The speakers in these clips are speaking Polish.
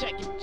Check it,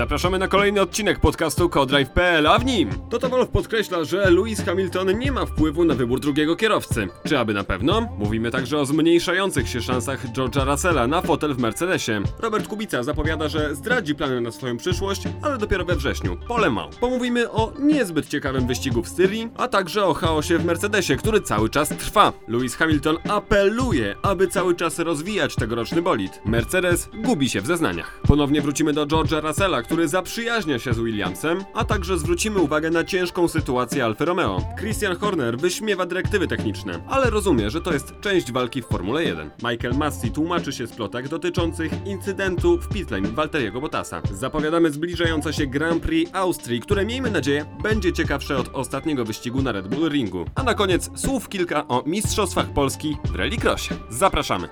Zapraszamy na kolejny odcinek podcastu Codrive.pl, a w nim Toto podkreśla, że Lewis Hamilton nie ma wpływu na wybór drugiego kierowcy. Czy aby na pewno? Mówimy także o zmniejszających się szansach George'a Russella na fotel w Mercedesie. Robert Kubica zapowiada, że zdradzi plany na swoją przyszłość, ale dopiero we wrześniu, po Le Mans. Pomówimy o niezbyt ciekawym wyścigu w Styrii, a także o chaosie w Mercedesie, który cały czas trwa. Lewis Hamilton apeluje, aby cały czas rozwijać tegoroczny bolid. Mercedes gubi się w zeznaniach. Ponownie wrócimy do George'a Russella, który zaprzyjaźnia się z Williamsem, a także zwrócimy uwagę na ciężką sytuację Alfa Romeo. Christian Horner wyśmiewa dyrektywy techniczne, ale rozumie, że to jest część walki w Formule 1. Michael Massey tłumaczy się z plotek dotyczących incydentu w pitlane Walteriego Bottasa. Zapowiadamy zbliżające się Grand Prix Austrii, które miejmy nadzieję będzie ciekawsze od ostatniego wyścigu na Red Bull Ringu. A na koniec słów kilka o Mistrzostwach Polski w Rallycrossie. Zapraszamy!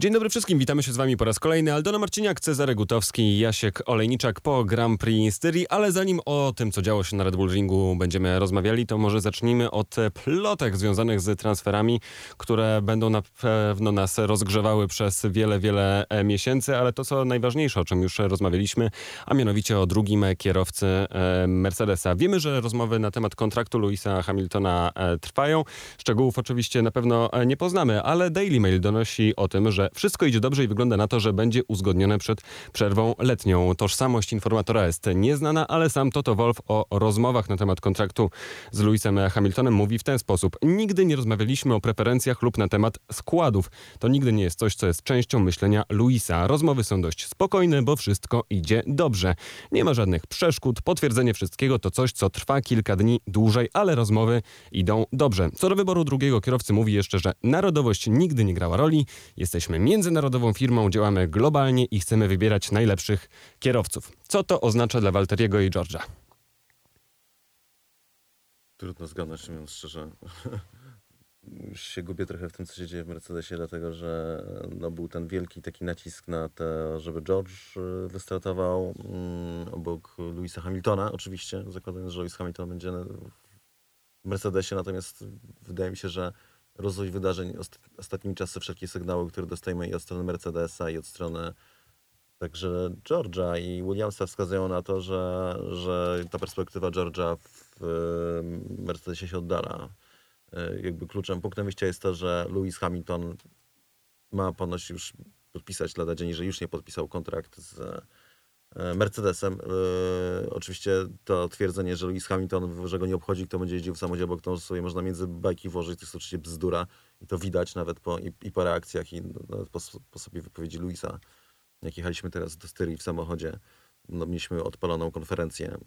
Dzień dobry wszystkim, witamy się z wami po raz kolejny. Aldona Marciniak, Cezary Gutowski Jasiek Olejniczak po Grand Prix Styrii, ale zanim o tym, co działo się na Red Bull Ringu będziemy rozmawiali, to może zacznijmy od plotek związanych z transferami, które będą na pewno nas rozgrzewały przez wiele, wiele e, miesięcy, ale to co najważniejsze, o czym już rozmawialiśmy, a mianowicie o drugim kierowcy e, Mercedesa. Wiemy, że rozmowy na temat kontraktu Louisa Hamiltona e, trwają. Szczegółów oczywiście na pewno nie poznamy, ale Daily Mail donosi o tym, że wszystko idzie dobrze i wygląda na to, że będzie uzgodnione przed przerwą letnią. Tożsamość informatora jest nieznana, ale sam Toto Wolf o rozmowach na temat kontraktu z Lewisem Hamiltonem mówi w ten sposób. Nigdy nie rozmawialiśmy o preferencjach lub na temat składów. To nigdy nie jest coś, co jest częścią myślenia Luisa. Rozmowy są dość spokojne, bo wszystko idzie dobrze. Nie ma żadnych przeszkód. Potwierdzenie wszystkiego to coś, co trwa kilka dni dłużej, ale rozmowy idą dobrze. Co do wyboru drugiego kierowcy mówi jeszcze, że narodowość nigdy nie grała roli. Jesteśmy międzynarodową firmą, działamy globalnie i chcemy wybierać najlepszych kierowców. Co to oznacza dla Walteriego i George'a? Trudno zgadnąć, mówiąc szczerze. Już się gubię trochę w tym, co się dzieje w Mercedesie, dlatego że no, był ten wielki taki nacisk na to, żeby George y, wystartował mm, obok Louisa Hamiltona, oczywiście, zakładając, że Lewis Hamilton będzie w Mercedesie, natomiast wydaje mi się, że rozwój wydarzeń ostatnimi czasy, wszelkie sygnały, które dostajemy i od strony Mercedesa, i od strony także Georgia i Williamsa wskazują na to, że, że ta perspektywa Georgia w Mercedesie się oddala. E, jakby kluczem, punktem wyjścia jest to, że Lewis Hamilton ma ponoć już podpisać lada dzień, że już nie podpisał kontrakt z Mercedesem. Yy, oczywiście to twierdzenie, że Lewis Hamilton, że go nie obchodzi, kto będzie jeździł w samochodzie, bo kto sobie można między bajki włożyć, to jest oczywiście bzdura. I to widać nawet po, i, i po reakcjach, i no, po, po, sobie wypowiedzi Luisa. Jak jechaliśmy teraz do Styrii w samochodzie, no, mieliśmy odpaloną konferencję,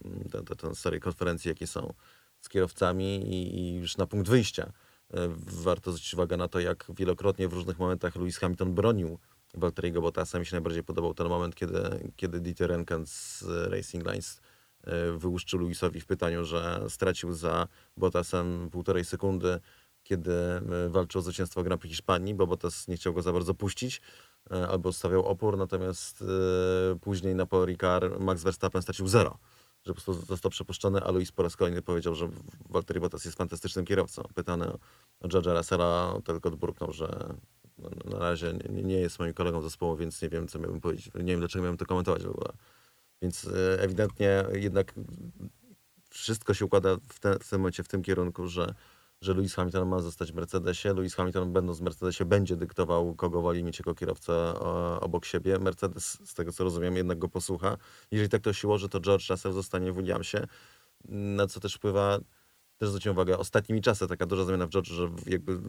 tę serię konferencji, jakie są z kierowcami i, i już na punkt wyjścia. Yy, warto zwrócić uwagę na to, jak wielokrotnie w różnych momentach Lewis Hamilton bronił Walteriego Bottasa. Mi się najbardziej podobał ten moment, kiedy, kiedy Dieter Renken z Racing Lines e, wyłuszczył Luisowi w pytaniu, że stracił za Bottasem półtorej sekundy, kiedy e, walczył o zwycięstwo Grand Prix Hiszpanii, bo Bottas nie chciał go za bardzo puścić e, albo stawiał opór, natomiast później na Paul Ricard Max Verstappen stracił zero że po prostu został przepuszczony, a Luis po raz kolejny powiedział, że Valtteri Bottas jest fantastycznym kierowcą. Pytany o George'a Russella, tylko odburknął, że na razie nie, jest moim kolegą zespołu, więc nie wiem, co miałbym powiedzieć. Nie wiem, dlaczego miałbym to komentować w ogóle. Więc e, ewidentnie jednak wszystko się układa w, te, w tym momencie w tym kierunku, że, że Lewis Hamilton ma zostać w Mercedesie. Lewis Hamilton, będąc w Mercedesie, będzie dyktował, kogo woli mieć jako kierowcę obok siebie. Mercedes, z tego co rozumiem, jednak go posłucha. Jeżeli tak to się ułoży, to George Russell zostanie w Williamsie, na co też wpływa też zwróciłem uwagę, ostatnimi czasy taka duża zmiana w George, że jakby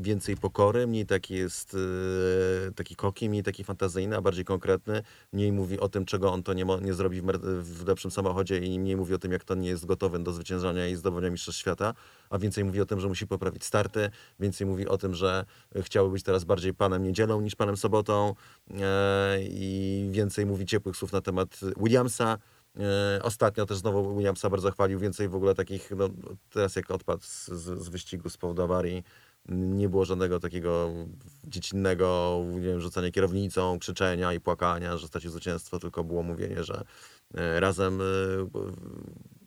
więcej pokory, mniej taki jest e, taki koki, mniej taki fantazyjny, a bardziej konkretny, mniej mówi o tym, czego on to nie, nie zrobi w, w lepszym samochodzie i mniej mówi o tym, jak to nie jest gotowy do zwyciężania i zdobywania mistrzostw świata, a więcej mówi o tym, że musi poprawić starty, więcej mówi o tym, że chciałby być teraz bardziej panem niedzielą niż panem sobotą e, i więcej mówi ciepłych słów na temat Williamsa, ostatnio też znowu Williamsa bardzo chwalił, więcej w ogóle takich, no teraz jak odpadł z, z, z wyścigu z powodu awarii, nie było żadnego takiego dziecinnego, nie wiem, rzucania kierownicą, krzyczenia i płakania, że stracił zwycięstwo, tylko było mówienie, że e, razem e,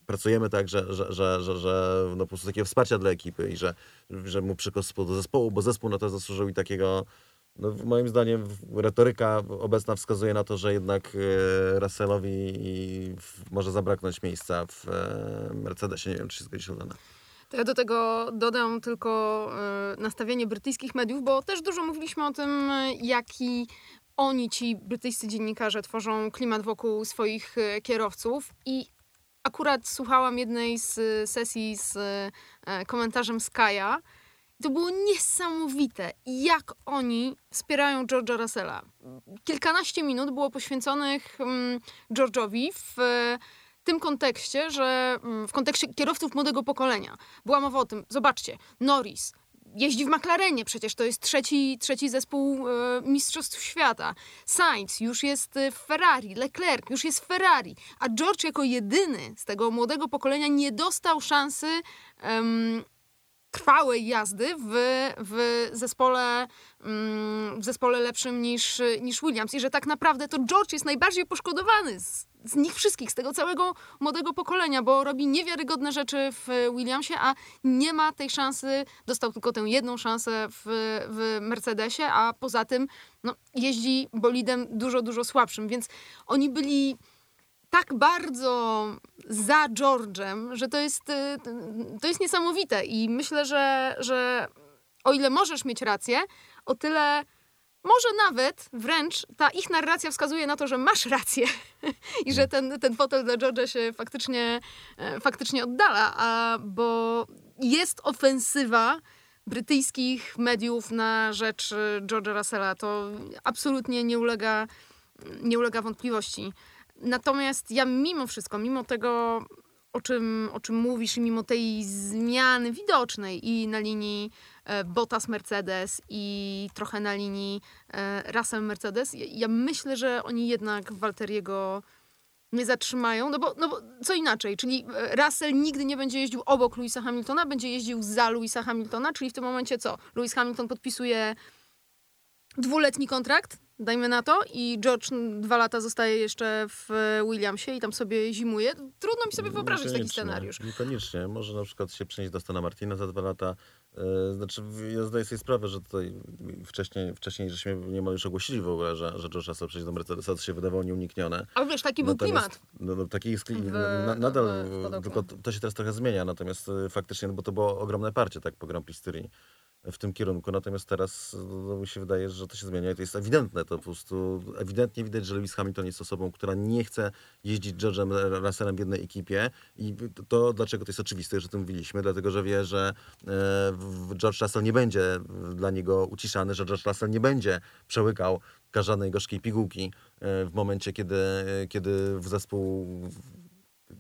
pracujemy tak, że, że, że, że, że no po prostu takiego wsparcia dla ekipy i że, że mu przykład do zespołu, bo zespół na to zasłużył i takiego no, moim zdaniem retoryka obecna wskazuje na to, że jednak e, Russellowi może zabraknąć miejsca w e, Mercedesie. Nie wiem, czy się zgodzisz, Aldona. To ja do tego dodam tylko e, nastawienie brytyjskich mediów, bo też dużo mówiliśmy o tym, jaki oni, ci brytyjscy dziennikarze, tworzą klimat wokół swoich kierowców i akurat słuchałam jednej z sesji z komentarzem Skya. To było niesamowite, jak oni wspierają George'a Russella. Kilkanaście minut było poświęconych mm, George'owi w e, tym kontekście, że mm, w kontekście kierowców młodego pokolenia. Była mowa o tym, zobaczcie, Norris jeździ w McLarenie, przecież to jest trzeci, trzeci zespół e, Mistrzostw Świata. Sainz już jest e, w Ferrari, Leclerc już jest w Ferrari, a George jako jedyny z tego młodego pokolenia nie dostał szansy trwałej jazdy w, w, zespole, mm, w zespole lepszym niż, niż Williams. I że tak naprawdę to George jest najbardziej poszkodowany z, z nich wszystkich, z tego całego młodego pokolenia, bo robi niewiarygodne rzeczy w Williamsie, a nie ma tej szansy, dostał tylko tę jedną szansę w, w Mercedesie, a poza tym no, jeździ bolidem dużo, dużo słabszym. Więc oni byli tak bardzo za George'em, że to jest, y, to jest niesamowite. I myślę, że, że o ile możesz mieć rację, o tyle może nawet wręcz ta ich narracja wskazuje na to, że masz rację i że ten, ten fotel dla George'a się faktycznie, e, faktycznie oddala, a, bo jest ofensywa brytyjskich mediów na rzecz y, George'a Russella. To absolutnie nie ulega, nie ulega wątpliwości. Natomiast ja mimo wszystko, mimo tego, o czym, o czym mówisz, i mimo tej zmiany widocznej i na linii e, Bottas-Mercedes i trochę na linii e, Russell-Mercedes, ja, ja myślę, że oni jednak Walteriego nie zatrzymają, no bo, no bo co inaczej, czyli e, Russell nigdy nie będzie jeździł obok Louisa Hamiltona, będzie jeździł za Louisa Hamiltona, czyli w tym momencie co? Louis Hamilton podpisuje dwuletni kontrakt dajmy na to, i George dwa lata zostaje jeszcze w Williamsie i tam sobie zimuje. Trudno mi sobie wyobrazić taki scenariusz. Niekoniecznie. Może na przykład się przenieść do Stana Martina za dwa lata. E, Znaczy, ja zdaję sobie sprawę, że tutaj wcześniej, wcześniej żeśmy niemal już ogłosili w ogóle, że, że George Russell przejdzie do Mercedesa, to się wydawało nieuniknione. Ale wiesz, taki był Natomiast- klimat. No, no, taki jest klimat. Na, nadal, w- tylko to, to się teraz trochę zmienia, natomiast e, faktycznie, no bo to było ogromne parcie tak, po Grand Prix Styrii w tym kierunku, natomiast teraz no, mi się wydaje, że to się zmienia i to jest ewidentne, to po prostu ewidentnie widać, że Lewis Hamilton jest osobą, która nie chce jeździć George'em Russellem w jednej ekipie i to, to dlaczego to jest oczywiste, że o tym mówiliśmy, dlatego, że wie, że e, w- George Russell nie będzie dla niego uciszany, że George Russell nie będzie przełykał każdej gorzkiej pigułki e, w momencie, kiedy, kiedy w zespół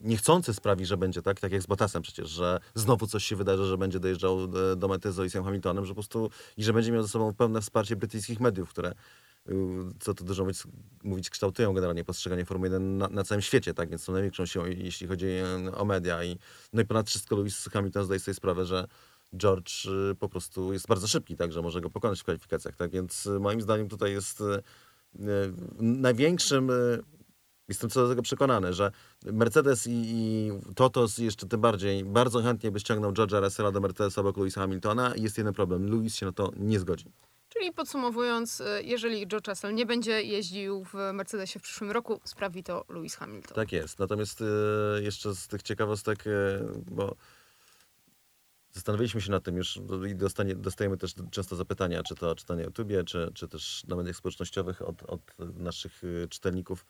niechcący sprawi, że będzie tak, tak jak z Bottasem przecież, że znowu coś się wydarzy, że będzie dojeżdżał e, do mety z Lewisem Hamiltonem, że po prostu i że będzie miał ze sobą pełne wsparcie brytyjskich mediów, które co tu dużo mówić, mówić kształtują generalnie postrzeganie Formuły 1 na, na całym świecie, tak, więc są największą siłą, jeśli chodzi e, o media. I no i ponad wszystko Lewis Hamilton zdaje sobie sprawę, że George y, po prostu jest bardzo szybki, tak, że może go pokonać w kwalifikacjach, tak, więc y, moim zdaniem tutaj jest y, największym Jestem co do tego przekonany, że Mercedes i, i Totos jeszcze tym bardziej bardzo chętnie by ściągnął George'a Russella do Mercedesa obok Louisa Hamiltona i jest jeden problem. Louis się na to nie zgodzi. Czyli podsumowując, jeżeli George Russell nie będzie jeździł w Mercedesie w przyszłym roku, sprawi to Lewis Hamilton. Tak jest. Natomiast jeszcze z tych ciekawostek, bo Zastanowiliśmy się nad tym już i dostanie, dostajemy też często zapytania, czy to, czy to na YouTubie, czy, czy też na mediach społecznościowych od, od naszych y, czytelników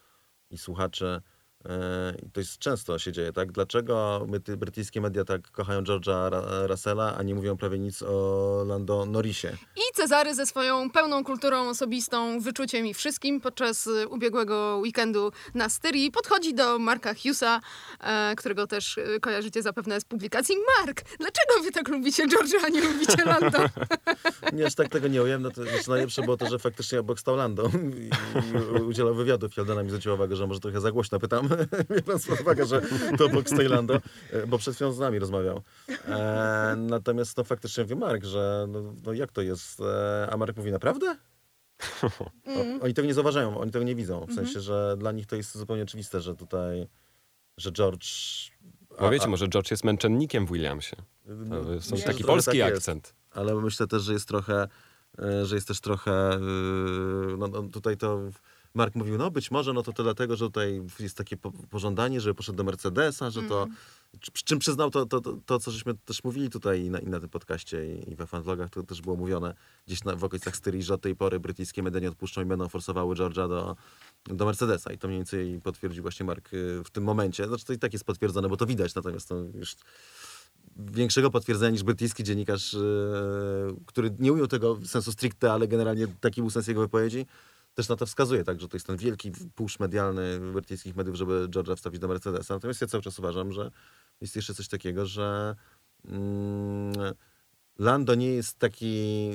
i słuchaczy. E, I to jest często się dzieje, tak? Dlaczego brytyjskie media tak kochają George'a Russella, a nie mówią prawie nic o Lando Norrisie? I Cezary ze swoją pełną kulturą osobistą, wyczuciem i wszystkim podczas ubiegłego weekendu na Styrii podchodzi do Marka Hughesa, e, którego też y, kojarzycie zapewne z publikacji. Mark, dlaczego wy tak lubicie George'a, a nie lubicie Lando? Nie, aż tak tego nie ujem. No to znaczy najlepsze było to, że faktycznie obok stał Lando i, i udzielał wywiadów. I Aldona mi zwróciła uwagę, że może trochę za głośno pytam. Biorąc pod uwagę, że to obok stoi Lando, e, bo przed chwilą z nami rozmawiał. E, natomiast no faktycznie wie Mark, że no, no jak to jest? E, a Marek mówi, naprawdę? O, oni tego nie zauważają, oni tego nie widzą. W sensie, że dla nich to jest zupełnie oczywiste, że tutaj, że George Bo A- wiecie, a- może George jest męczennikiem w Williamsie. No, To jest myślę, że taki polski tak jest. akcent. ale myślę też, że jest trochę, e, że jest też trochę, no, no tutaj to Mark mówił, no być może, no to, to dlatego, że tutaj jest takie po, pożądanie, żeby poszedł do Mercedesa, że to, przy czym przyznał to, to, to, to, co żeśmy też mówili tutaj i na, i na tym podcaście i, we fanvlogach, to też było mówione gdzieś na, w okolicach Styrii, że od tej pory brytyjskie media nie odpuszczą i będą forsowały George'a do, do Mercedesa. I to mniej więcej potwierdził właśnie Mark y, w tym momencie. Znaczy to i tak jest potwierdzone, bo to widać, natomiast to już większego potwierdzenia niż brytyjski dziennikarz, e, który nie ujął tego sensu stricte, ale generalnie taki był sens jego wypowiedzi, też na to wskazuje, tak, że to jest ten wielki push medialny brytyjskich mediów, żeby George'a wstawić do Mercedesa. Natomiast ja cały czas uważam, że jest jeszcze coś takiego, że mm, Lando nie jest taki,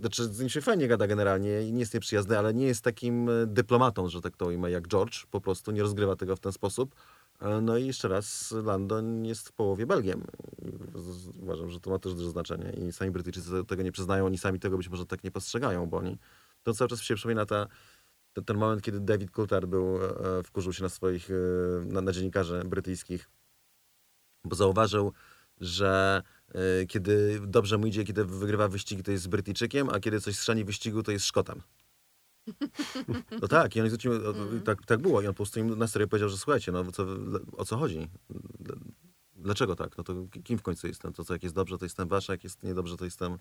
znaczy z nim się fajnie gada generalnie i nie jest nieprzyjazny, ale nie jest takim dyplomatą, że tak to ujmę, jak George, po prostu nie rozgrywa tego w ten sposób. No i jeszcze raz, London jest w połowie Belgiem. Uważam, że to ma też duże znaczenie i sami Brytyjczycy tego nie przyznają, oni sami tego być może tak nie postrzegają, bo oni... To cały czas się przypomina ta, ten, ten moment, kiedy David Coulthard był, e, wkurzył się na swoich, e, na, na dziennikarzy brytyjskich, bo zauważył, że e, kiedy dobrze mu idzie, kiedy wygrywa wyścigi, to jest Brytyjczykiem, a kiedy coś strzani wyścigu, to jest Szkotem. No tak, i on zwrócił, o- tak, tak było. I on po prostu im na serio powiedział, że słuchajcie, no co, o co chodzi? Dl- Dlaczego tak? No to kim w końcu jestem? To co, jak jest dobrze, to jestem wasz, jak jest niedobrze, to jestem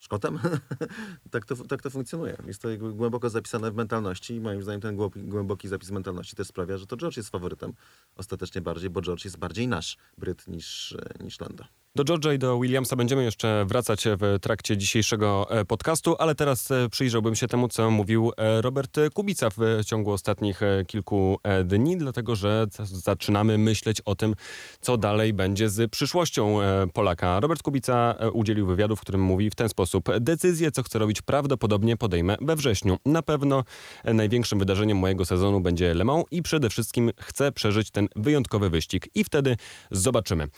Szkotem? tak, to, tak to funkcjonuje. Jest to głęboko zapisane w mentalności i moim zdaniem ten głęboki, głęboki zapis mentalności też sprawia, że to George jest faworytem ostatecznie bardziej, bo George jest bardziej nasz Bryt niż, e, niż Lando. Do George'a i do Williamsa będziemy jeszcze wracać w trakcie dzisiejszego e, podcastu, ale teraz e, przyjrzałbym się temu, co mówił e, Robert Kubica w ciągu ostatnich kilku dni, dlatego że zaczynamy myśleć o tym, co dalej będzie z przyszłością Polaka. Robert Kubica udzielił wywiadu, w którym mówi w ten sposób. Decyzję, co chcę robić, prawdopodobnie podejmę we wrześniu. Na pewno największym wydarzeniem mojego sezonu będzie Le Mans i przede wszystkim chcę przeżyć ten wyjątkowy wyścig i wtedy zobaczymy.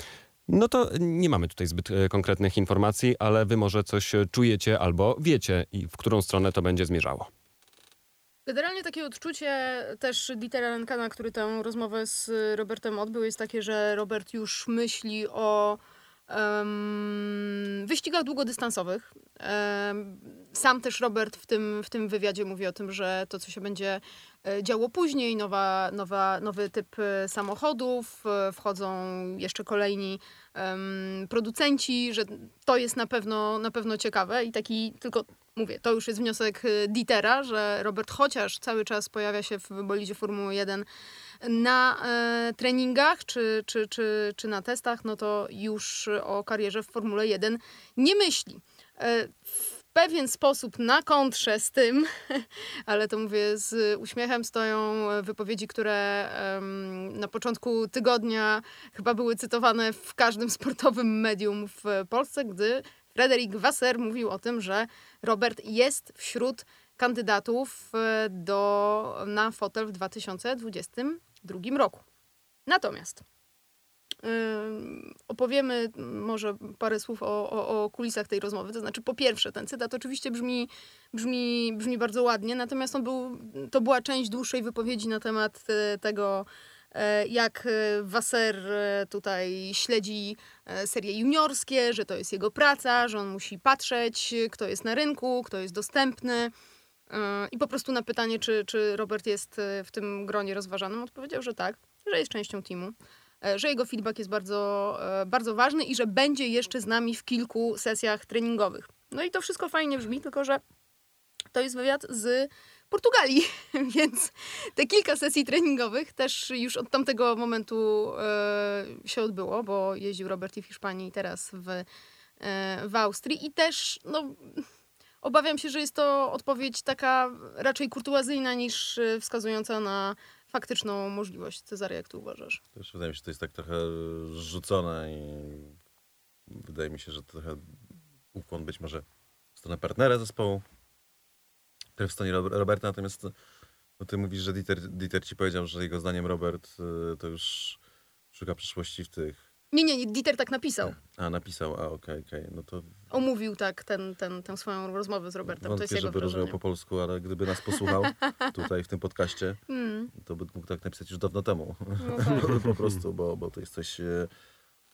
No to nie mamy tutaj zbyt e, konkretnych informacji, ale wy może coś e, czujecie albo wiecie w którą stronę to będzie zmierzało. Generalnie takie odczucie też Dietera Lenkana, który tę rozmowę z Robertem odbył, jest takie, że Robert już myśli o wyścigach długodystansowych. Sam też Robert w tym, w tym wywiadzie mówi o tym, że to, co się będzie e, działo później, nowa, nowa, nowy typ e, samochodów, e, wchodzą jeszcze kolejni producenci, że to jest na pewno, na pewno ciekawe i taki tylko mówię, to już jest wniosek y, Dietera, że Robert chociaż cały czas pojawia się w bolidzie Formuły 1 na e, treningach czy, czy, czy, czy na testach, no to już o karierze w Formule 1 nie myśli. E, w pewien sposób na kontrze z tym, ale to mówię z uśmiechem, stoją wypowiedzi, które na początku tygodnia chyba były cytowane w każdym sportowym medium w Polsce, gdy Frederik Wasser mówił o tym, że Robert jest wśród kandydatów e, do, na fotel w 2022 roku. Natomiast ym, opowiemy może parę słów o, o, o kulisach tej rozmowy. To znaczy, po pierwsze, ten cytat oczywiście brzmi, brzmi, brzmi bardzo ładnie, natomiast on był, to była część dłuższej wypowiedzi na temat e, tego, jak e, Wasser e, tutaj śledzi e, serie juniorskie, że to jest jego praca, że on musi patrzeć, kto jest na rynku, kto jest dostępny. E, I po prostu na pytanie, czy, czy Robert jest e, w tym gronie rozważanym, odpowiedział, że tak, że jest częścią teamu, e, że jego feedback jest bardzo, e, bardzo ważny i że będzie jeszcze z nami w kilku sesjach treningowych. No i to wszystko fajnie brzmi, tylko że to jest wywiad z Portugalii, więc te kilka sesji treningowych też już od tamtego momentu e, się odbyło, bo jeździł Robert i w Hiszpanii i teraz w, e, w Austrii i też no, obawiam się, że jest to odpowiedź taka raczej kurtuazyjna niż e, wskazująca na faktyczną możliwość. Cezary, jak ty uważasz? Też wydaje mi się, że to jest tak trochę rzucone i wydaje mi się, że to trochę ukłon być może w stronę partnera zespołu, w stronie Rob- Roberta, natomiast no ty mówisz, że Dieter, Dieter ci powiedział, że jego zdaniem Robert y, to już szuka przyszłości w tych Nie, nie, nie, Dieter tak napisał. A, napisał, a okej, okej. No to Omówił tak ten, ten, tę swoją rozmowę z Robertem. to wątpię, jest jego żeby rozumiał po polsku, ale gdyby nas posłuchał tutaj w tym podcaście, Mm, to by mógł tak napisać już dawno temu. no tak. po prostu, bo, bo to jest coś, e,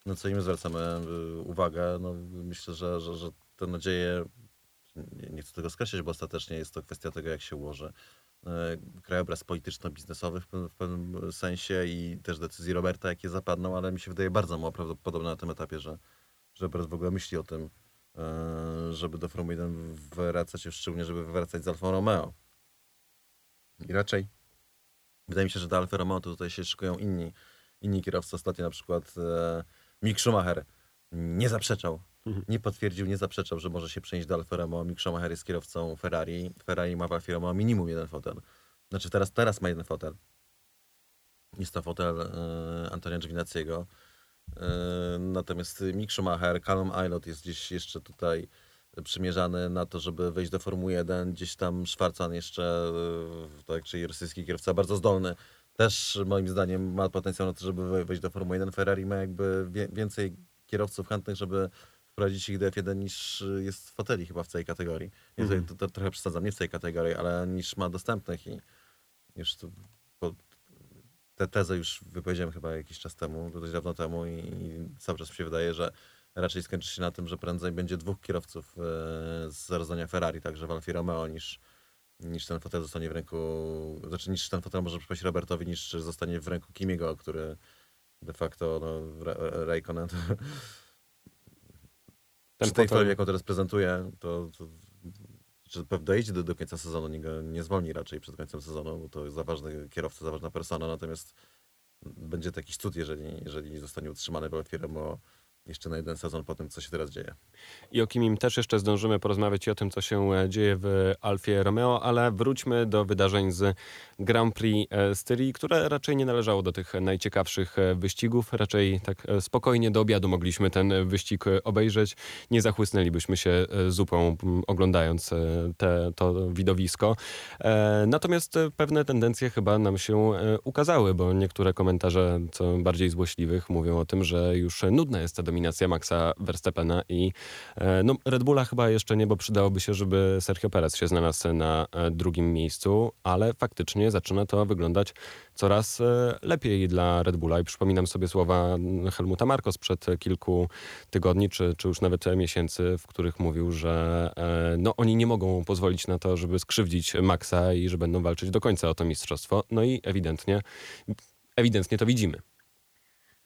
na co im zwracamy e, uwagę. No, myślę, że, że, że te nadzieje, nie, chcę tego skreślać, bo ostatecznie jest to kwestia tego, jak się ułoży e, krajobraz polityczno-biznesowy w pewnym sensie i też decyzji Roberta, jakie zapadną, ale mi się wydaje bardzo mało prawdopodobne na tym etapie, że, że Robert w ogóle myśli o tym, e, żeby do Formuły 1 wracać, już szczególnie, żeby wracać z Alfa Romeo. I raczej wydaje mi się, że do Alfa Romeo to tutaj się szykują inni, inni kierowcy. Ostatnio na przykład e, Mick Schumacher nie zaprzeczał, nie potwierdził, nie zaprzeczał, że może się przenieść do Alfa Romeo. Mick Schumacher jest kierowcą Ferrari. Ferrari ma w Alfa Romeo minimum jeden fotel. Znaczy teraz, teraz ma jeden fotel. Jest to fotel e, Antonia Giovinazziego. E, natomiast Mick Schumacher, Callum Aylot jest gdzieś jeszcze tutaj przymierzany na to, żeby wejść do Formuły 1. Gdzieś tam Szwarcan jeszcze, e, tak, czyli rosyjski kierowca, bardzo zdolny. Też moim zdaniem ma potencjał na to, żeby we- wejść do Formuły 1. Ferrari ma jakby więcej kierowców chętnych, żeby wprowadzić ich do F1 niż jest foteli chyba w całej kategorii. Ja tutaj to, to trochę przesadzam, nie w całej kategorii, ale niż ma dostępnych i już tu, po, tę tezę już wypowiedziałem chyba jakiś czas temu, dość dawno temu i, i cały czas mi się wydaje, że raczej skończy się na tym, że prędzej będzie dwóch kierowców e, z rozdania Ferrari, także w Alfie Romeo, niż, niż ten fotel zostanie w ręku, znaczy niż ten fotel może przypaść Robertowi, niż zostanie w ręku Kimiego, który de facto no, Ra- Raikkonen Ten przy tej formie, jaką teraz prezentuje, to, to czy dojedzie do, do końca sezonu, nie, nie zwolni raczej przed końcem sezonu, bo to jest za ważny kierowca, za ważna persona, natomiast będzie to jakiś cud, jeżeli, jeżeli zostanie utrzymany Alfie Romeo jeszcze na jeden sezon po tym, co się teraz dzieje. I o Kimim też jeszcze zdążymy porozmawiać i o tym, co się e, dzieje w Alfie Romeo, ale wróćmy do wydarzeń z Grand Prix e, Styrii, które raczej nie należało do tych najciekawszych e, wyścigów. Raczej tak e, spokojnie do obiadu mogliśmy ten e, wyścig e, obejrzeć. Nie zachłysnęlibyśmy się e, zupą oglądając e, te, to widowisko. E, Natomiast e, pewne tendencje chyba nam się e, ukazały, bo niektóre komentarze, co bardziej złośliwych, mówią o tym, że już e, nudna jest ta dominacja Maxa Verstappena i e, no, Red Bulla chyba jeszcze nie, bo przydałoby się, żeby Sergio Perez się znalazł na e, drugim miejscu, ale faktycznie zaczyna to wyglądać coraz e, lepiej dla Red Bulla i przypominam sobie słowa Helmuta Marko sprzed kilku tygodni, czy, czy już nawet miesięcy, w których mówił, że no, oni nie mogą pozwolić na to, żeby skrzywdzić Maxa i że będą walczyć do końca o to mistrzostwo. No i ewidentnie, ewidentnie to widzimy.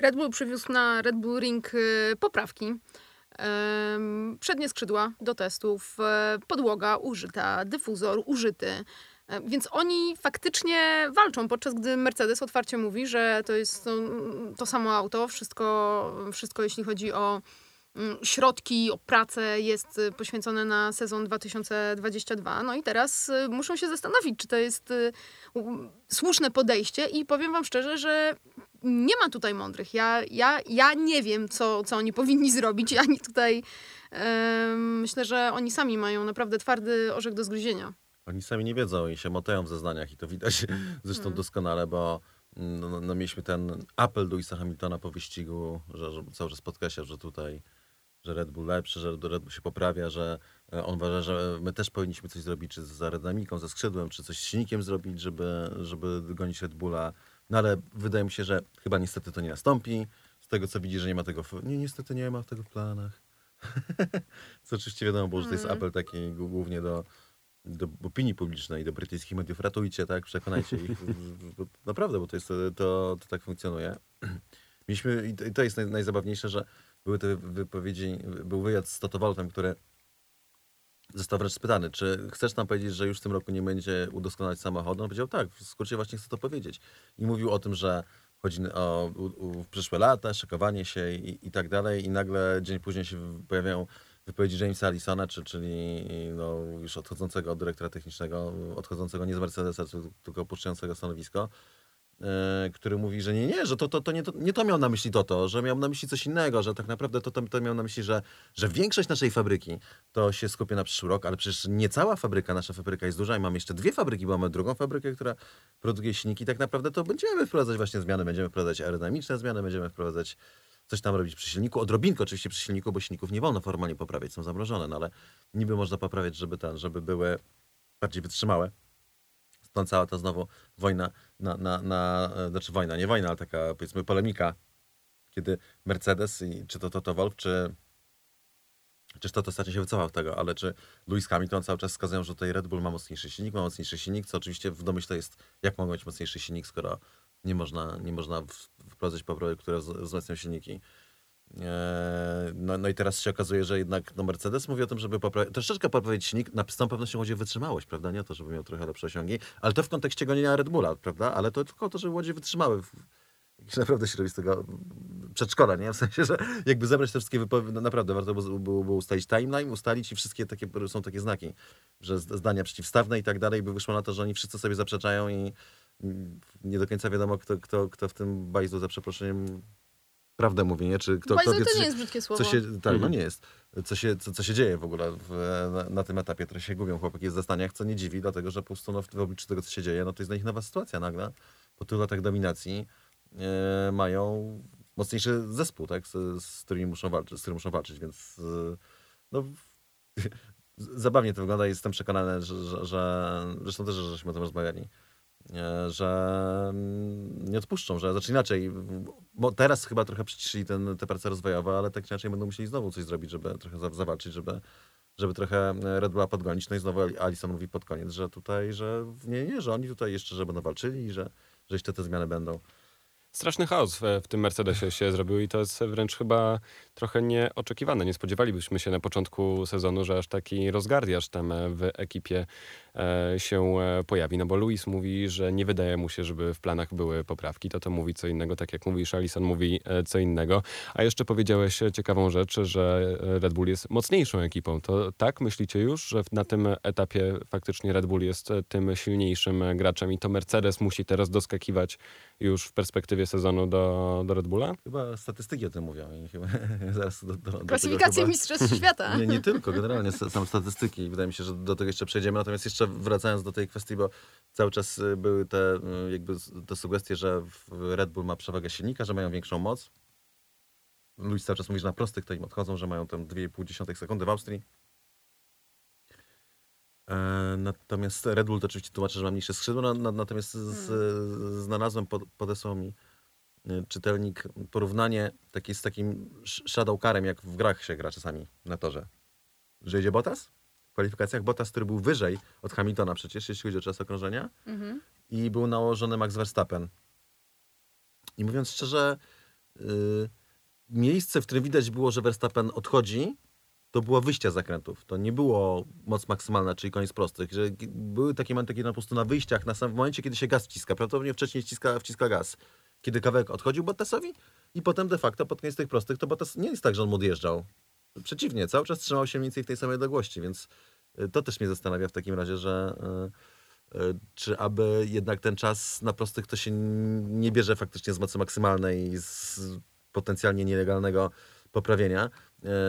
Red Bull przywiózł na Red Bull Ring y, poprawki. Przednie skrzydła do testów, e, podłoga użyta, dyfuzor użyty. E, Więc oni faktycznie walczą, podczas gdy Mercedes otwarcie mówi, że to jest to, to samo auto, wszystko, wszystko jeśli chodzi o mm, środki, o pracę jest y, poświęcone na sezon 2022. No i teraz y, muszą się zastanowić, czy to jest słuszne podejście i powiem wam szczerze, że nie ma tutaj mądrych. Ja, ja, ja nie wiem, co, co oni powinni zrobić. Ani tutaj em, myślę, że oni sami mają naprawdę twardy orzech do zgryzienia. Oni sami nie wiedzą i się motają w zeznaniach i to widać zresztą doskonale, bo no, no, no, mieliśmy ten apel Louisa Hamiltona po wyścigu, że, że cały czas podkreśla, że tutaj że Red Bull lepszy, że Red Bull się poprawia, że e, on uważa, że my też powinniśmy coś zrobić, czy z aerodynamiką, ze skrzydłem, czy coś z silnikiem zrobić, żeby, żeby gonić Red Bulla. No ale wydaje mi się, że chyba niestety to nie nastąpi. Z tego co widzi, że nie ma tego. W... Nie, niestety nie ma tego w planach. co oczywiście wiadomo, bo że to jest apel taki głównie do, do opinii publicznej, do brytyjskich mediów. Ratujcie, tak? Przekonajcie ich. Naprawdę, bo to, jest, to, to tak funkcjonuje. Mieliśmy, i to- jest naj, najzabawniejsze, że były te wypowiedzi, był wywiad z Toto Wolfem, który został wręcz spytany, czy chcesz nam powiedzieć, że już w tym roku nie będzie udoskonalać samochodu? On powiedział, tak, w skrócie właśnie chcę to powiedzieć. I mówił o tym, że chodzi o u, u, przyszłe lata, szykowanie się i, i tak dalej i nagle dzień później się pojawiają wypowiedzi Jamesa Allisona, czy, czyli no, już odchodzącego dyrektora technicznego, odchodzącego nie z Mercedesa, tylko opuszczającego stanowisko, który mówi, że nie, nie, że to, to, to, nie, to nie to miał na myśli to, to, że miał na myśli coś innego, że tak naprawdę to, to, to miał na myśli, że, że większość naszej fabryki to się skupia na przyszły rok, ale przecież nie cała fabryka, nasza fabryka jest duża i mamy jeszcze dwie fabryki, bo mamy drugą fabrykę, która produkuje silniki. Tak naprawdę to będziemy wprowadzać właśnie zmiany, będziemy wprowadzać aerodynamiczne zmiany, będziemy wprowadzać coś tam robić przy silniku. Odrobinkę oczywiście przy silniku, bo silników nie wolno formalnie poprawiać, są zamrożone, no ale niby można poprawiać, żeby ten, żeby były bardziej wytrzymałe. Stąd cała ta znowu wojna na, na, na e, znaczy wojna, nie wojna, ale taka powiedzmy polemika, kiedy Mercedes, i, czy to Toto Wolff, czy Czyż to ostatnio się wycofał tego, ale czy Lewis Hamilton cały czas wskazują, że tutaj Red Bull ma mocniejszy silnik, ma mocniejszy silnik, co oczywiście w domyśle jest, jak mogą mieć mocniejszy silnik, skoro nie można, nie można wprowadzać poprawy, które wz- wzmacniają silniki. Eee, No, no i teraz się okazuje, że jednak no Mercedes mówi o tym, żeby poprawić, troszeczkę poprawić silnik, na, z całą pewnością chodzi o wytrzymałość, prawda, nie o to, żeby miał trochę lepsze osiągi, ale to w kontekście gonienia Red Bulla, prawda, ale to tylko o to, żeby łodzie wytrzymały. Jakieś Naprawdę się robi z tego przedszkola, nie? W sensie, że jakby zebrać te wszystkie wypowiedzi, no naprawdę warto było, było, ustalić timeline, ustalić i wszystkie takie, są takie znaki, że zdania przeciwstawne i tak dalej, by wyszło na to, że oni wszyscy sobie zaprzeczają i mm, nie do końca wiadomo, kto, kto, kto w tym bajzlu za przeproszeniem prawdę mówi, nie? Czy kto, kto Bajzel wie, to co nie się- jest brzydkie słowo. co się, tak, no Mhm. nie jest. Co się, co, co się dzieje w ogóle w, na, na tym etapie, które się gubią chłopaki w zastaniach, co nie dziwi, dlatego że po prostu no, w, w obliczu tego, co się dzieje, no to jest dla nich nowa sytuacja nagle. Po tylu latach dominacji e, mają mocniejszy zespół, tak, z, z, którymi muszą walczyć, z którym muszą walczyć, więc e, no, zabawnie to wygląda i jestem przekonany, że, że, że zresztą też, że żeśmy o tym rozmawiali, że mm, nie odpuszczą, że znaczy inaczej, bo teraz chyba trochę przyciszyli ten, te prace rozwojowe, ale tak inaczej będą musieli znowu coś zrobić, żeby trochę za- zawalczyć, żeby, żeby trochę Red Bulla podgonić. No i znowu Ali- Alison mówi pod koniec, że tutaj, że nie, nie, że oni tutaj jeszcze, że będą walczyli że, że jeszcze te zmiany będą. Straszny chaos w, w tym Mercedesie się zrobił i to jest wręcz chyba trochę nieoczekiwane. Nie spodziewalibyśmy się na początku sezonu, że aż taki rozgardiaż tam e, w ekipie e, się e, pojawi. No bo Luis mówi, że nie wydaje mu się, żeby w planach były poprawki. To to mówi co innego, tak jak mówisz, Alison mówi co innego. A jeszcze powiedziałeś ciekawą rzecz, że Red Bull jest mocniejszą ekipą. To tak myślicie już, że na tym etapie faktycznie Red Bull jest tym silniejszym graczem i to Mercedes musi teraz doskakiwać już w perspektywie sezonu do, do Red Bulla? Chyba statystyki o tym mówią zaraz do, do. Mistrzostw Świata. Nie, nie tylko, generalnie s- sam statystyki. Wydaje mi się, że do tego jeszcze przejdziemy. Natomiast jeszcze wracając do tej kwestii, bo cały czas y, były te, y, jakby te sugestie, że Red Bull ma przewagę silnika, że mają większą moc. Luis cały czas mówi, że na prostych to im odchodzą, że mają tam 2,5 sekundy w Austrii. E, Natomiast Red Bull to oczywiście tłumaczy, że ma mniejsze na- natomiast z, znalazłem, pod, podesłał mi czytelnik porównanie takie z takim sh- shadow carem, jak w grach się gra czasami na torze. Że idzie Bottas w kwalifikacjach, Bottas, który był wyżej od Hamiltona przecież, jeśli chodzi o czas okrążenia Mhm. i był nałożony Max Verstappen. I mówiąc szczerze, y, miejsce, w którym widać było, że Verstappen odchodzi, to było wyjścia z zakrętów. To nie było moc maksymalna, czyli koniec prostych. Że były takie momenty, kiedy po prostu na wyjściach, na samym momencie, kiedy się gaz wciska, prawdopodobnie wcześniej wciska, wciska gaz. Kiedy kawałek odchodził Bottasowi i potem de facto pod koniec tych prostych, to Bottas nie jest tak, że on odjeżdżał. Przeciwnie, cały czas trzymał się mniej więcej w tej samej odległości, więc y, to też mnie zastanawia w takim razie, że y, y, czy aby jednak ten czas na prostych to się nie bierze faktycznie z mocy maksymalnej, z potencjalnie nielegalnego poprawienia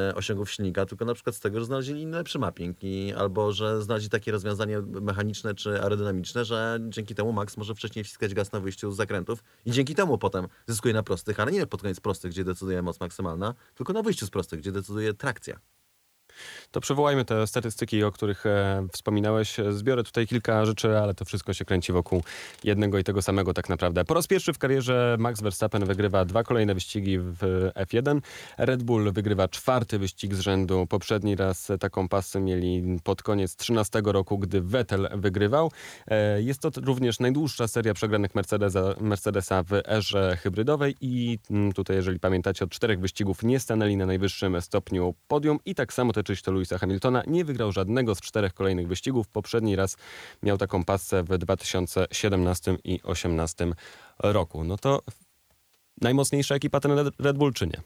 e, osiągów silnika, tylko na przykład z tego, że znaleźli lepszy mapping i, albo że znaleźli takie rozwiązanie mechaniczne czy aerodynamiczne, że dzięki temu Max może wcześniej wciskać gaz na wyjściu z zakrętów i dzięki temu potem zyskuje na prostych, ale nie pod koniec prostych, gdzie decyduje moc maksymalna, tylko na wyjściu z prostych, gdzie decyduje trakcja. To przywołajmy te statystyki, o których e, wspominałeś. Zbiorę tutaj kilka rzeczy, ale to wszystko się kręci wokół jednego i tego samego tak naprawdę. Po raz pierwszy w karierze Max Verstappen wygrywa dwa kolejne wyścigi w F1. Red Bull wygrywa czwarty wyścig z rzędu. Poprzedni raz taką pasę mieli pod koniec 13 roku, gdy Vettel wygrywał. E, Jest to również najdłuższa seria przegranych Mercedesa, Mercedesa w erze hybrydowej i mm, tutaj, jeżeli pamiętacie, od czterech wyścigów nie stanęli na najwyższym stopniu podium i tak samo tyczy się to Louisa Hamiltona. Nie wygrał żadnego z czterech kolejnych wyścigów. Poprzedni raz miał taką pasę w 2017 i 2018 roku. No to najmocniejsza ekipa ten Red- Bull czy nie?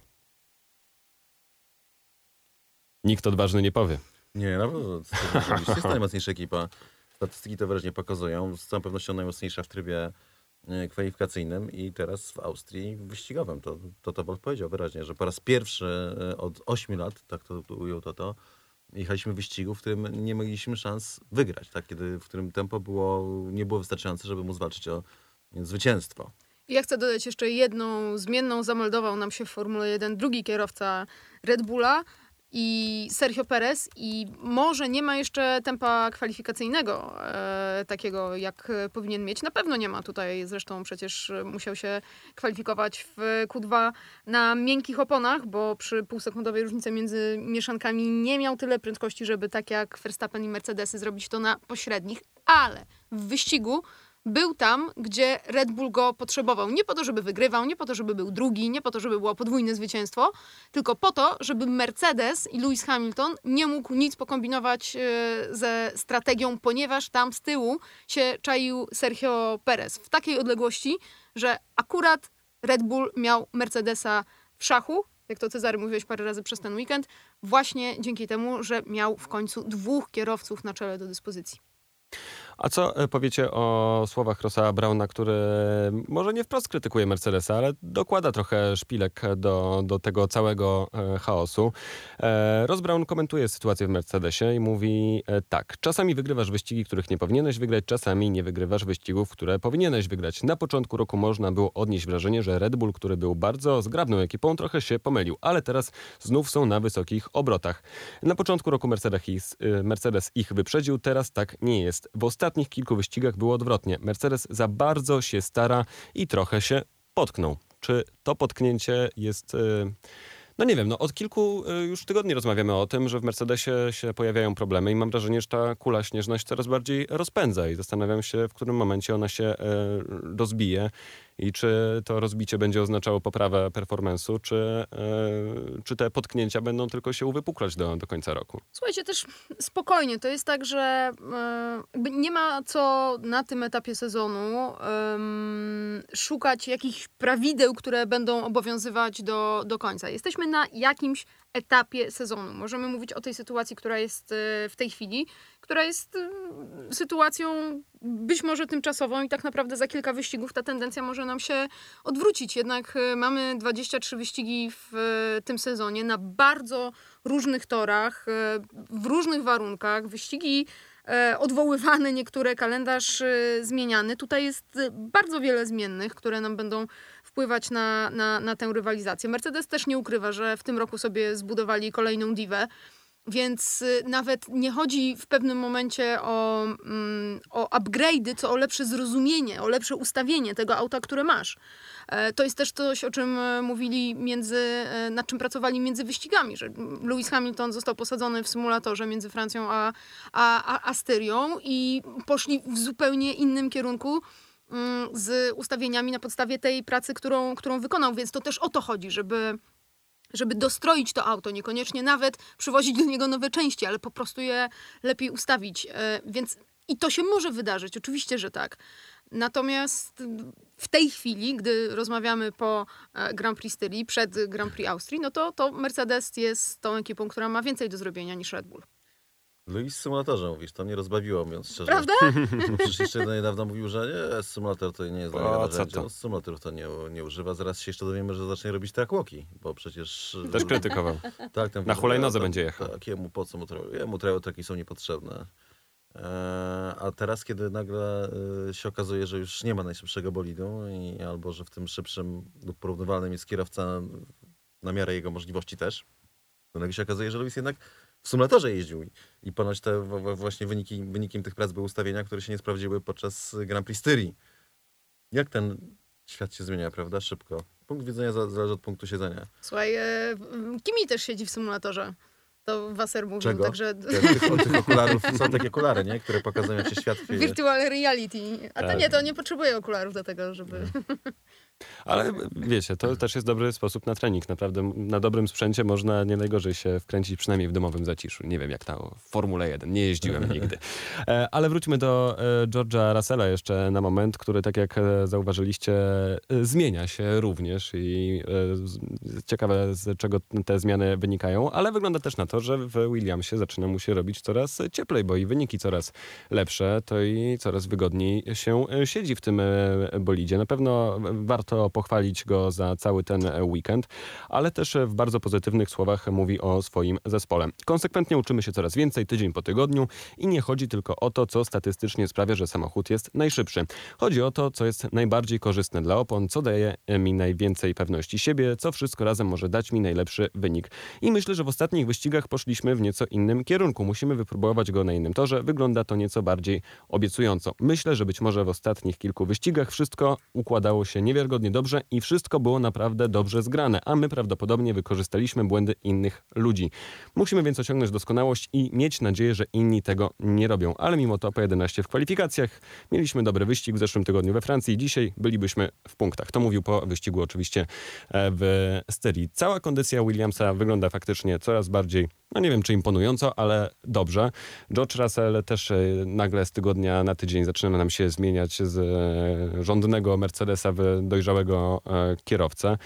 Nikt odważny nie powie. Nie, no to to jest najmocniejsza ekipa. Statystyki to wyraźnie pokazują. Z całą pewnością najmocniejsza w trybie kwalifikacyjnym i teraz w Austrii wyścigowym. To to, to Wolf powiedział wyraźnie, że po raz pierwszy e, od 8 lat, tak to to ujął to, to jechaliśmy wyścigu, w którym nie mieliśmy szans wygrać, tak? Kiedy, w którym tempo było, nie było wystarczające, żeby móc walczyć o zwycięstwo. Ja chcę dodać jeszcze jedną zmienną. Zameldował nam się w Formule 1 drugi kierowca Red Bulla i Sergio Perez i może nie ma jeszcze tempa kwalifikacyjnego e, takiego, jak powinien mieć. Na pewno nie ma tutaj, zresztą przecież musiał się kwalifikować w Q2 na miękkich oponach, bo przy półsekundowej różnicy między mieszankami nie miał tyle prędkości, żeby tak jak Verstappen i Mercedesy zrobić to na pośrednich, ale w wyścigu był tam, gdzie Red Bull go potrzebował. Nie po to, żeby wygrywał, nie po to, żeby był drugi, nie po to, żeby było podwójne zwycięstwo, tylko po to, żeby Mercedes i Lewis Hamilton nie mógł nic pokombinować e, ze strategią, ponieważ tam z tyłu się czaił Sergio Perez w takiej odległości, że akurat Red Bull miał Mercedesa w szachu, jak to Cezary mówiłeś parę razy przez ten weekend, właśnie dzięki temu, że miał w końcu dwóch kierowców na czele do dyspozycji. A co e, powiecie o słowach Rossa Brauna, który może nie wprost krytykuje Mercedesa, ale dokłada trochę szpilek do, do tego całego e, chaosu. E, Ross Brown komentuje sytuację w Mercedesie i mówi tak. Czasami wygrywasz wyścigi, których nie powinieneś wygrać, czasami nie wygrywasz wyścigów, które powinieneś wygrać. Na początku roku można było odnieść wrażenie, że Red Bull, który był bardzo zgrabną ekipą, trochę się pomylił, ale teraz znów są na wysokich obrotach. Na początku roku Mercedes ich, Mercedes ich wyprzedził, teraz tak nie jest. W ostatnich kilku wyścigach było odwrotnie. Mercedes za bardzo się stara i trochę się potknął. Czy to potknięcie jest. e, No nie wiem, no od kilku e, już tygodni rozmawiamy o tym, że w Mercedesie się pojawiają problemy i mam wrażenie, że ta kula śnieżna się coraz bardziej rozpędza i zastanawiam się, w którym momencie ona się e, rozbije i czy to rozbicie będzie oznaczało poprawę performance'u, czy, e, czy te potknięcia będą tylko się uwypuklać do, do końca roku. Słuchajcie, też spokojnie. To jest tak, że e, nie ma co na tym etapie sezonu szukać jakichś prawideł, które będą obowiązywać do, do końca. Jesteśmy na jakimś etapie sezonu. Możemy mówić o tej sytuacji, która jest e, w tej chwili, która jest e, sytuacją być może tymczasową i tak naprawdę za kilka wyścigów ta tendencja może nam się odwrócić. Jednak e, mamy 23 wyścigi w tym sezonie na bardzo różnych torach, w różnych warunkach. Wyścigi odwoływane, niektóre kalendarz zmieniany. Tutaj jest bardzo wiele zmiennych, które nam będą wpływać na, na, na tę rywalizację. Mercedes też nie ukrywa, że w tym roku sobie zbudowali kolejną diwę. Więc y, nawet nie chodzi w pewnym momencie o, mm, o upgrade'y, co o lepsze zrozumienie, o lepsze ustawienie tego auta, które masz. E, To jest też coś, o czym e, mówili między, e, nad czym pracowali między wyścigami, że Lewis Hamilton został posadzony w symulatorze między Francją a, a, a, i poszli w zupełnie innym kierunku z ustawieniami na podstawie tej pracy, którą, którą wykonał. Więc to też o to chodzi, żeby żeby dostroić to auto, niekoniecznie nawet przywozić do niego nowe części, ale po prostu je lepiej ustawić. E, Więc i to się może wydarzyć, oczywiście, że tak. Natomiast w tej chwili, gdy rozmawiamy po e, Grand Prix Styrii, przed Grand Prix Austrii, no to, to Mercedes jest tą ekipą, która ma więcej do zrobienia niż Red Bull. Luis w symulatorze mówisz, to mnie rozbawiło, mówiąc szczerze. Prawda? Przecież jeszcze niedawno mówił, że nie, symulator to nie jest dla niego co narzędzie. to? On Symulatorów to nie, nie używa. Zaraz się jeszcze dowiemy, że zacznie robić trackwoki, bo przecież... Też krytykował. Tak, ten Na hulajnodze będzie jechał. Tak, jemu po co mu trail? Jemu trailtracki są niepotrzebne. Eee, a teraz, kiedy nagle e, się okazuje, że już nie ma najszybszego bolidu, i, albo że w tym szybszym lub porównywalnym jest kierowca na, na miarę jego możliwości też, to nagle się okazuje, że Lewis jednak w symulatorze jeździł. I- ponoć te właśnie wyniki, wynikiem tych prac były ustawienia, które się nie sprawdziły podczas Grand Prix Styrii. Jak ten świat się zmienia, prawda? Szybko. Punkt widzenia za- zależy od punktu siedzenia. Słuchaj, e, Kimi też siedzi w symulatorze. To Wasser mówił, Czego? także Tych, tych okularów są takie okulary, nie? Które pokazują, się świat virtual reality. A to Tak. nie, to nie potrzebuje okularów do tego, żeby... Ale wiecie, to też jest dobry sposób na trening. Naprawdę na dobrym sprzęcie można nie najgorzej się wkręcić, przynajmniej w domowym zaciszu. Nie wiem jak ta Formule 1, nie jeździłem nigdy. E, Ale wróćmy do e, George'a Russella jeszcze na moment, który tak jak e, zauważyliście e, zmienia się również i e, ciekawe z czego te zmiany wynikają, ale wygląda też na to, że w Williamsie zaczyna mu się robić coraz cieplej, bo i wyniki coraz lepsze, to i coraz wygodniej się e, siedzi w tym e, bolidzie. Na pewno warto warto pochwalić go za cały ten e, weekend, ale też e, w bardzo pozytywnych słowach mówi o swoim zespole. Konsekwentnie uczymy się coraz więcej, tydzień po tygodniu i nie chodzi tylko o to, co statystycznie sprawia, że samochód jest najszybszy. Chodzi o to, co jest najbardziej korzystne dla opon, co daje e, mi najwięcej pewności siebie, co wszystko razem może dać mi najlepszy wynik. I myślę, że w ostatnich wyścigach poszliśmy w nieco innym kierunku. Musimy wypróbować go na innym torze. Wygląda to nieco bardziej obiecująco. Myślę, że być może w ostatnich kilku wyścigach wszystko układało się niewiarygodnie dobrze i wszystko było naprawdę dobrze zgrane, a my prawdopodobnie wykorzystaliśmy błędy innych ludzi. Musimy więc osiągnąć doskonałość i mieć nadzieję, że inni tego nie robią. Ale mimo to po 11 w kwalifikacjach mieliśmy dobry wyścig w zeszłym tygodniu we Francji. Dzisiaj bylibyśmy w punktach. To mówił po wyścigu oczywiście e, w Styrii. Cała kondycja Williamsa wygląda faktycznie coraz bardziej, no nie wiem czy imponująco, ale dobrze. George Russell też e, nagle z tygodnia na tydzień zaczyna nam się zmieniać z e, rządnego Mercedesa w dojrzałego e, kierowcę.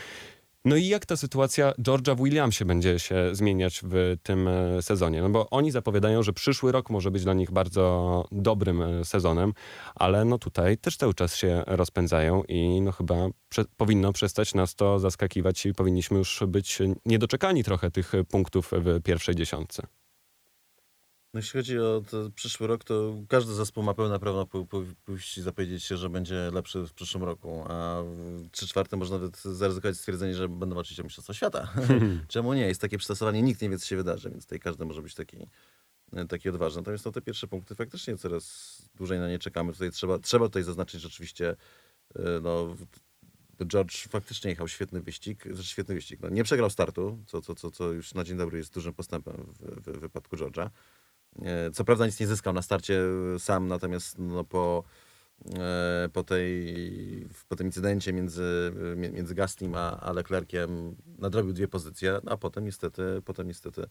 No i jak ta sytuacja George'a w Williamsie będzie się zmieniać w tym e, sezonie? No bo oni zapowiadają, że przyszły rok może być dla nich bardzo dobrym e, sezonem, ale no tutaj też cały czas się rozpędzają i no chyba prze powinno przestać nas to zaskakiwać i powinniśmy już być niedoczekani trochę tych punktów w pierwszej dziesiątce. No jeśli chodzi o przyszły rok, to każdy zespół ma pełne prawo pójść i zapowiedzieć się, że będzie lepszy w przyszłym roku, a w 3 czwarte można nawet zaryzykować stwierdzenie, że będą walczyć o Mistrzostwo Świata. Czemu nie? Jest takie przetasowanie, nikt nie wie, co się wydarzy, więc tutaj każdy może być taki, taki odważny. Natomiast no, te pierwsze punkty faktycznie coraz dłużej na nie czekamy. Tutaj trzeba, trzeba tutaj zaznaczyć rzeczywiście, y, no, George faktycznie jechał świetny wyścig, znaczy świetny wyścig. No, nie przegrał startu, co, co, co, co już na dzień dobry jest dużym postępem w, w wypadku George'a. E, Co prawda nic nie zyskał na starcie e, sam, natomiast no, po, e, po, tej, po tym incydencie między, mi- między Gaslim a, a Leclerciem nadrobił dwie pozycje, a potem niestety, potem niestety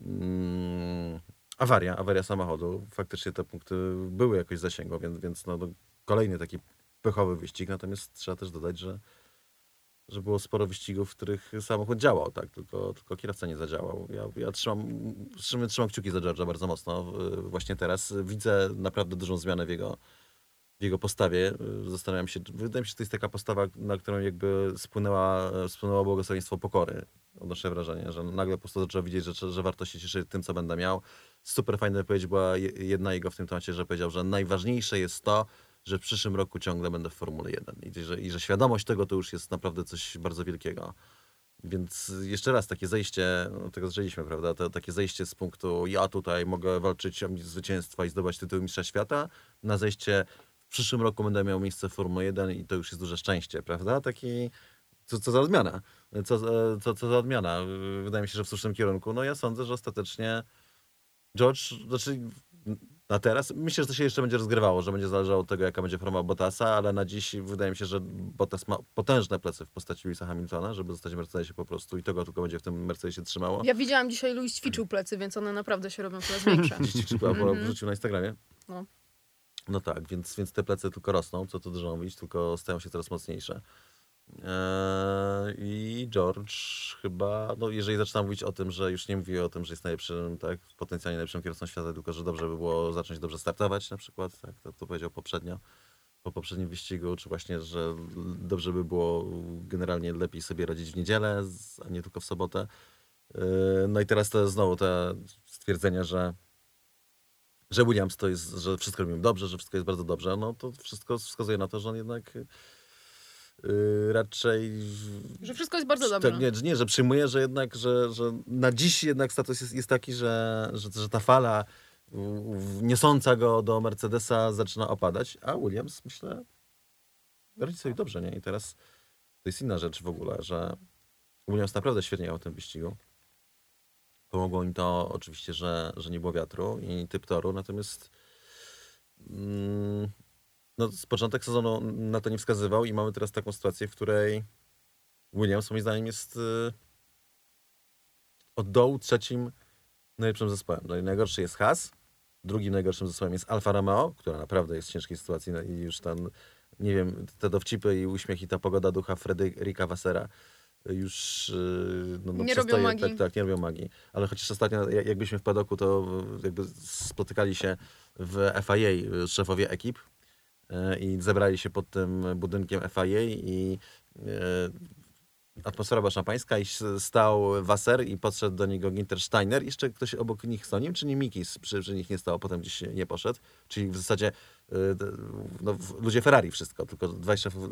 mm, awaria, awaria samochodu. Faktycznie te punkty były jakoś zasięgło, więc, więc no, no, kolejny taki pechowy wyścig, natomiast trzeba też dodać, że że było sporo wyścigów, w których samochód działał, tak, tylko, tylko kierowca nie zadziałał. Ja, ja trzymam, trzymam, trzymam kciuki za George'a bardzo mocno. Właśnie teraz widzę naprawdę dużą zmianę w jego, w jego postawie. Zastanawiam się, wydaje mi się, że to jest taka postawa, na którą jakby spłynęła, spłynęło błogosławieństwo pokory. Odnoszę wrażenie, że nagle po prostu zaczął widzieć, że, że warto się cieszyć tym, co będę miał. Super fajna wypowiedź była je- jedna jego w tym temacie, że powiedział, że najważniejsze jest to, że w przyszłym roku ciągle będę w Formule 1 i że, i że świadomość tego to już jest naprawdę coś bardzo wielkiego. Więc jeszcze raz, takie zejście, no tego zaczęliśmy, prawda? To, takie zejście z punktu ja tutaj mogę walczyć o zwycięstwa i zdobyć tytuł mistrza świata, na zejście w przyszłym roku będę miał miejsce w Formule 1 i to już jest duże szczęście, prawda? Taki, co, co za odmiana. Co, za- co, co za odmiana. Wydaje mi się, że w słusznym kierunku. No ja sądzę, że ostatecznie George, znaczy na teraz, myślę, że to się jeszcze będzie rozgrywało, że będzie zależało od tego, jaka będzie forma Bottasa, ale na dziś wydaje mi się, że Bottas ma potężne plecy w postaci Lewisa Hamiltona, żeby zostać w Mercedesie po prostu i tego tylko będzie w tym Mercedesie trzymało. Ja widziałam dzisiaj, Louis ćwiczył plecy, więc one naprawdę się robią coraz większe. Dziś chyba Mhm. wrzucił na Instagramie. No. No tak, więc, więc te plecy tylko rosną, co tu dużo mówić, tylko stają się coraz mocniejsze. Eee, I George chyba, no jeżeli zaczynam mówić o tym, że już nie mówię o tym, że jest najlepszym, tak, potencjalnie najlepszym kierowcą świata, tylko że dobrze by było zacząć dobrze startować na przykład, tak, to, to powiedział poprzednio, po poprzednim wyścigu, czy właśnie, że dobrze by było generalnie lepiej sobie radzić w niedzielę, a nie tylko w sobotę. Eee, No i teraz to znowu te stwierdzenia, że że Williams to jest, że wszystko robimy dobrze, że wszystko jest bardzo dobrze, no to wszystko wskazuje na to, że on jednak yy, raczej... Że wszystko jest bardzo dobrze. Tak, nie, że nie, że przyjmuje, że jednak, że, że na dziś jednak status jest, jest taki, że, że, że ta fala niosąca go do Mercedesa zaczyna opadać, a Williams, myślę, radzi sobie dobrze, nie? I teraz to jest inna rzecz w ogóle, że Williams naprawdę świetnie jechał w tym wyścigu. Pomogło im to oczywiście, że, że nie było wiatru i typ toru, natomiast mm, no, z początek sezonu na to nie wskazywał i mamy teraz taką sytuację, w której Williams moim zdaniem jest y, od dołu trzecim najlepszym zespołem. No najgorszy jest Haas, drugim najgorszym zespołem jest Alfa Romeo, która naprawdę jest w ciężkiej sytuacji no i już tam, nie wiem, te dowcipy i uśmiech i ta pogoda ducha Frederica Wassera już y, no, no, Nie robią magii. Tak, tak, nie robią magii. Ale chociaż ostatnio, jak- jak byliśmy w padoku, to y, jakby spotykali się w FIA y, szefowie ekip i zebrali się pod tym budynkiem FIA i e, atmosfera była szampańska i stał Wasser i podszedł do niego Ginter Steiner. Jeszcze ktoś obok nich stał. Nie wiem, czy nie Mikis przy, przy nich nie stał, potem gdzieś nie poszedł. Czyli w zasadzie d- no, ludzie Ferrari wszystko, tylko dwaj szefów,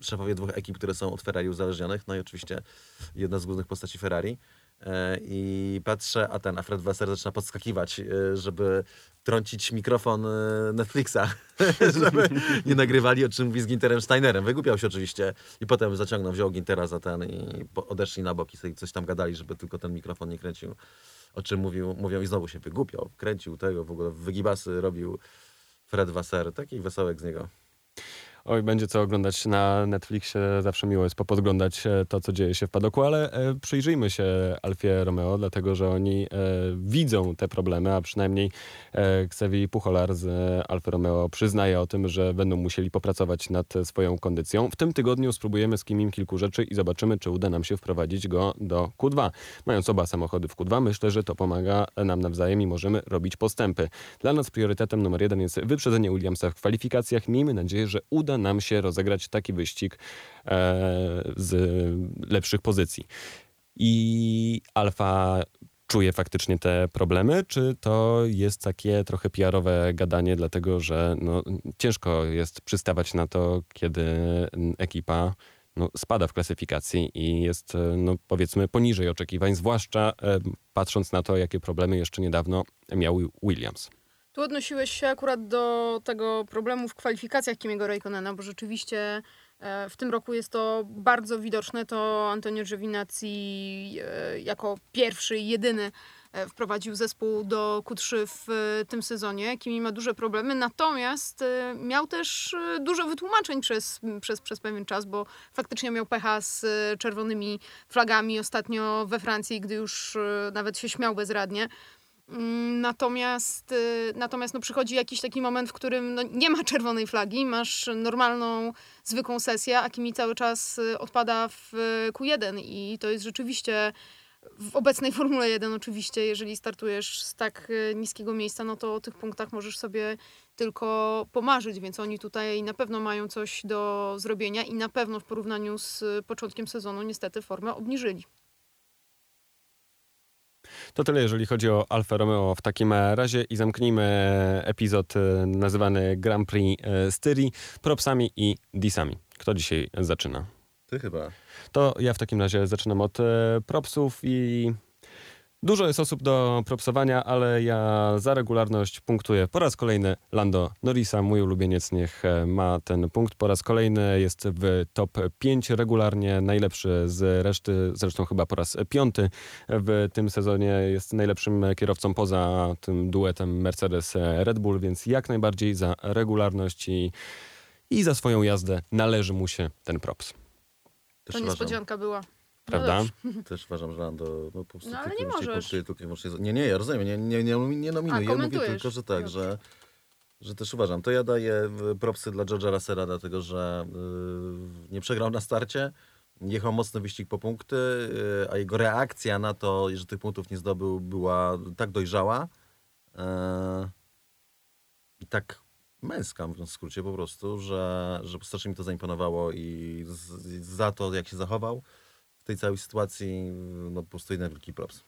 szefowie dwóch ekip, które są od Ferrari uzależnionych. No i oczywiście jedna z głównych postaci Ferrari. E, I patrzę, a ten, a Fred Wasser zaczyna podskakiwać, e, żeby trącić mikrofon e, Netflixa, żeby nie nagrywali, o czym mówi z Ginterem Steinerem. Wygłupiał się oczywiście i potem zaciągnął, wziął Gintera za ten i odeszli na boki sobie coś tam gadali, żeby tylko ten mikrofon nie kręcił. O czym mówił, mówią i znowu się wygłupiał, kręcił tego, w ogóle wygibasy robił Fred Wasser, taki wesołek z niego. Oj, będzie co oglądać na Netflixie. Zawsze miło jest popodglądać e, to, co dzieje się w padoku, ale e, przyjrzyjmy się Alfie Romeo, dlatego że oni e, widzą te problemy, a przynajmniej Xavier Pucholar z Alfa Romeo przyznaje o tym, że będą musieli popracować nad swoją kondycją. W tym tygodniu spróbujemy z Kimim kilku rzeczy i zobaczymy, czy uda nam się wprowadzić go do Q2. Mając oba samochody w Q2, myślę, że to pomaga nam nawzajem i możemy robić postępy. Dla nas priorytetem numer jeden jest wyprzedzenie Williamsa w kwalifikacjach. Miejmy nadzieję, że uda nam się rozegrać taki wyścig e, z lepszych pozycji. I Alfa czuje faktycznie te problemy, czy to jest takie trochę PR-owe gadanie, dlatego że no, ciężko jest przystawać na to, kiedy ekipa no, spada w klasyfikacji i jest, no, powiedzmy, poniżej oczekiwań, zwłaszcza e, patrząc na to, jakie problemy jeszcze niedawno miał Williams. Tu odnosiłeś się akurat do tego problemu w kwalifikacjach Kimiego Raikkonena, bo rzeczywiście e, w tym roku jest to bardzo widoczne. To Antonio Giovinazzi e, jako pierwszy i jedyny e, wprowadził zespół do Q3 w tym sezonie. Kimi ma duże problemy, natomiast miał też dużo wytłumaczeń przez, przez, przez pewien czas, bo faktycznie miał pecha z czerwonymi flagami ostatnio we Francji, gdy już nawet się śmiał bezradnie. Mm, Natomiast, y, natomiast no przychodzi jakiś taki moment, w którym no nie ma czerwonej flagi, masz normalną, zwykłą sesję, a Kimi cały czas y, odpada w y, Q1 i to jest rzeczywiście w obecnej Formule 1 oczywiście, jeżeli startujesz z tak niskiego miejsca, no to o tych punktach możesz sobie tylko pomarzyć, więc oni tutaj na pewno mają coś do zrobienia i na pewno w porównaniu z początkiem sezonu niestety formę obniżyli. To tyle, jeżeli chodzi o Alfa Romeo w takim razie i zamknijmy epizod e, nazywany Grand Prix e, Styrii propsami i disami. Kto dzisiaj zaczyna? Ty chyba. To ja w takim razie zaczynam od e, propsów i dużo jest osób do propsowania, ale ja za regularność punktuję po raz kolejny Lando Norrisa. Mój ulubieniec niech e, ma ten punkt. Po raz kolejny jest w top 5 regularnie, najlepszy z reszty, zresztą chyba po raz piąty w tym sezonie jest najlepszym kierowcą poza tym duetem Mercedes-Red Bull, więc jak najbardziej za regularność i, i za swoją jazdę należy mu się ten props. To niespodzianka była. Prawda? dobrze. też uważam, że Lando no, po prostu No, ale nie możesz. Nie, nie, ja rozumiem, nie, nie, nie, nie nominuję, ja mówię tylko, że tak, że, że też uważam. To ja daję propsy dla George'a Russella, dlatego że y, nie przegrał na starcie, jechał mocny wyścig po punkty, y, a jego reakcja na to, że tych punktów nie zdobył, była tak dojrzała y, i tak męska, mówiąc w skrócie po prostu, że, że strasznie mi to zaimponowało i z, za to, jak się zachował w tej całej sytuacji, no po prostu jeden wielki props.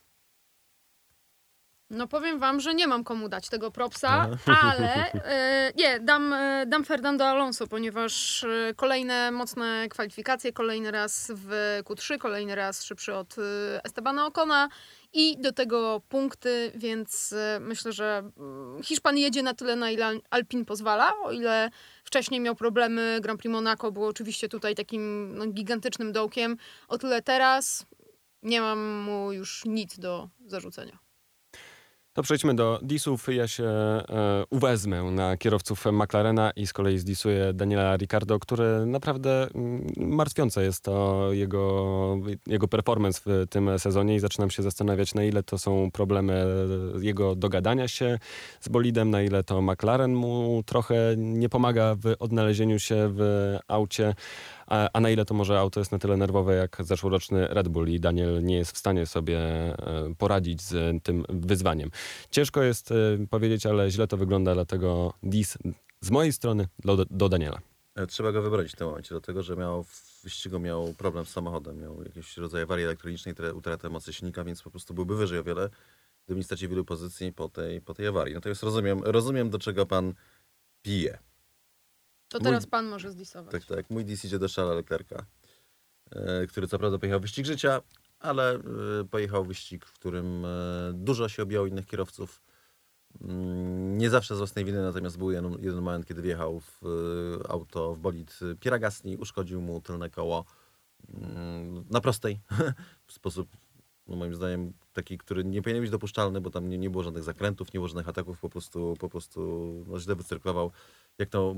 No powiem wam, że nie mam komu dać tego propsa, ale e, nie, dam, e, dam Fernando Alonso, ponieważ e, kolejne mocne kwalifikacje, kolejny raz w Q3, kolejny raz szybszy od Estebana Ocona i do tego punkty, więc myślę, że mm, Hiszpan jedzie na tyle, na ile Alpin pozwala, o ile wcześniej miał problemy, Grand Prix Monaco było oczywiście tutaj takim no, gigantycznym dołkiem, o tyle teraz nie mam mu już nic do zarzucenia. To przejdźmy do disów. Ja się e, uwezmę na kierowców McLarena i z kolei zdisuję Daniela Ricardo, który naprawdę mm, martwiące jest to jego, jego performance w tym sezonie i zaczynam się zastanawiać, na ile to są problemy jego dogadania się z bolidem, na ile to McLaren mu trochę nie pomaga w odnalezieniu się w aucie. A, a na ile to może auto jest na tyle nerwowe jak zeszłoroczny Red Bull i Daniel nie jest w stanie sobie e, poradzić z tym wyzwaniem. Ciężko jest e, powiedzieć, ale źle to wygląda, dlatego dis z mojej strony do, do Daniela. E, Trzeba go wybronić w tym momencie, dlatego że miał w wyścigu miał problem z samochodem, miał jakiś rodzaj awarii elektronicznej, tra- utratę mocy silnika, więc po prostu byłby wyżej o wiele, gdyby nie stracił wielu pozycji po tej, po tej awarii. Natomiast rozumiem, rozumiem, do czego pan pije. To Mój- teraz pan może zdisować. Tak, tak. Mój DC idzie do Charlesa Leclerca, e, który co prawda pojechał wyścig życia, ale e, pojechał wyścig, w którym e, dużo się objęło innych kierowców. Mm, Nie zawsze z własnej winy, natomiast był jeden, jeden moment, kiedy wjechał w auto, w bolid Piera Gasly, uszkodził mu tylne koło mm, na prostej, w sposób no moim zdaniem taki, który nie powinien być dopuszczalny, bo tam nie, nie było żadnych zakrętów, nie było żadnych ataków, po prostu, po prostu no, źle wycyrklował. Jak to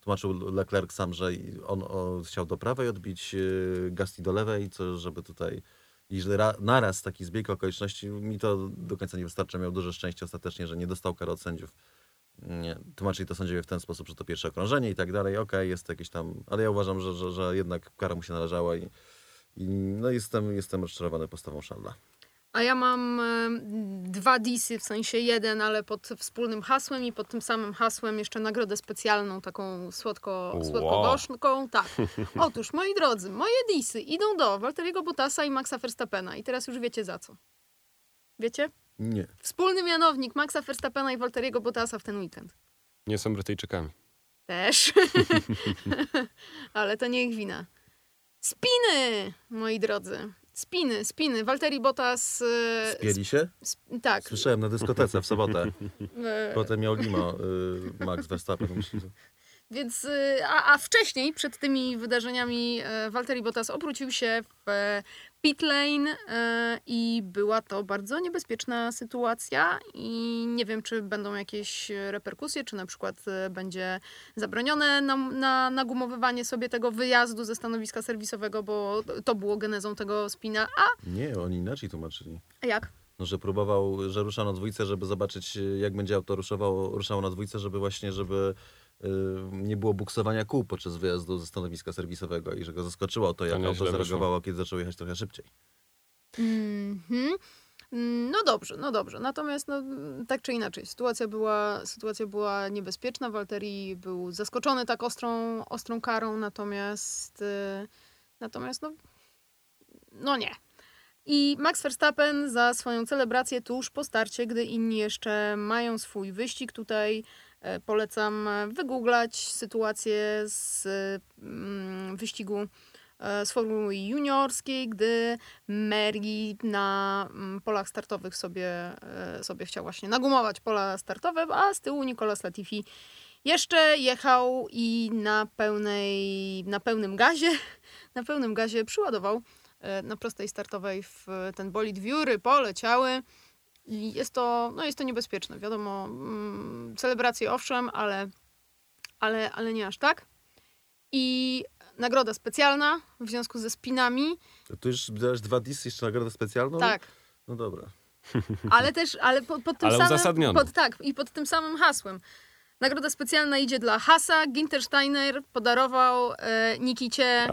tłumaczył Leclerc sam, że on chciał do prawej odbić yy, Gasly do lewej, co żeby tutaj i że ra, naraz taki zbieg okoliczności, mi to do końca nie wystarcza. Miał duże szczęście ostatecznie, że nie dostał kary od sędziów. Nie, tłumaczyli to sędziowie w ten sposób, że to pierwsze okrążenie i tak dalej. Okej, jest to jakieś tam, ale ja uważam, że, że, że jednak kara mu się należała i, i no jestem, jestem rozczarowany postawą Szalda. A ja mam dwa disy, w sensie jeden, ale pod wspólnym hasłem i pod tym samym hasłem jeszcze nagrodę specjalną, taką słodko, Wow. słodko-gorzką. Tak. Otóż, moi drodzy, moje disy idą do Walteriego Bottasa i Maxa Verstappena. I teraz już wiecie za co. Wiecie? Nie. Wspólny mianownik Maxa Verstappena i Walteriego Bottasa w ten weekend. Nie są Brytyjczykami. Też. Ale to nie ich wina. Spiny, moi drodzy. Spiny, spiny. Walteri Bottas... e, Spieli się? sp- tak. Słyszałem na dyskotece w sobotę. e, Potem miał limo y, Max Verstappen. Myślę, że- Więc, y, a, a wcześniej, przed tymi wydarzeniami, e, Valtteri Bottas obrócił się w pit lane e, i była to bardzo niebezpieczna sytuacja i nie wiem, czy będą jakieś reperkusje, czy na przykład e, będzie zabronione na, na, nagumowywanie sobie tego wyjazdu ze stanowiska serwisowego, bo to było genezą tego spina. A Nie, oni inaczej tłumaczyli. jak? No, że próbował, że ruszał na dwójce, żeby zobaczyć, jak będzie auto ruszowało, ruszało na dwójce, żeby właśnie, żeby nie było buksowania kół podczas wyjazdu ze stanowiska serwisowego i że go zaskoczyło to, jak nieźle auto wyszło. zareagowało, kiedy zaczął jechać trochę szybciej. Mm, No dobrze, no dobrze. Natomiast no, tak czy inaczej, sytuacja była, sytuacja była niebezpieczna. Walteri był zaskoczony tak ostrą, ostrą karą, natomiast, y, natomiast no, no nie. I Max Verstappen za swoją celebrację tuż po starcie, gdy inni jeszcze mają swój wyścig tutaj, polecam e, wygooglać sytuację z mm, wyścigu e, z Formuły Juniorskiej, gdy Mary na mm, polach startowych sobie, e, sobie chciał właśnie nagumować pola startowe, a z tyłu Nicolas Latifi jeszcze jechał i na, pełnej, na pełnym gazie, na pełnym gazie przyładował e, na prostej startowej w ten bolid wióry, poleciały. I jest to, no jest to niebezpieczne, wiadomo, mm, celebracje owszem, ale, ale, ale nie aż tak. I nagroda specjalna w związku ze spinami. To tu już dałeś dwa disy, jeszcze nagrodę specjalną? Tak, No dobra. ale też, ale pod, pod tym Ale samym... Pod, tak, i pod tym samym hasłem. Nagroda specjalna idzie dla Hasa. Ginter Steiner podarował e, Nikicie,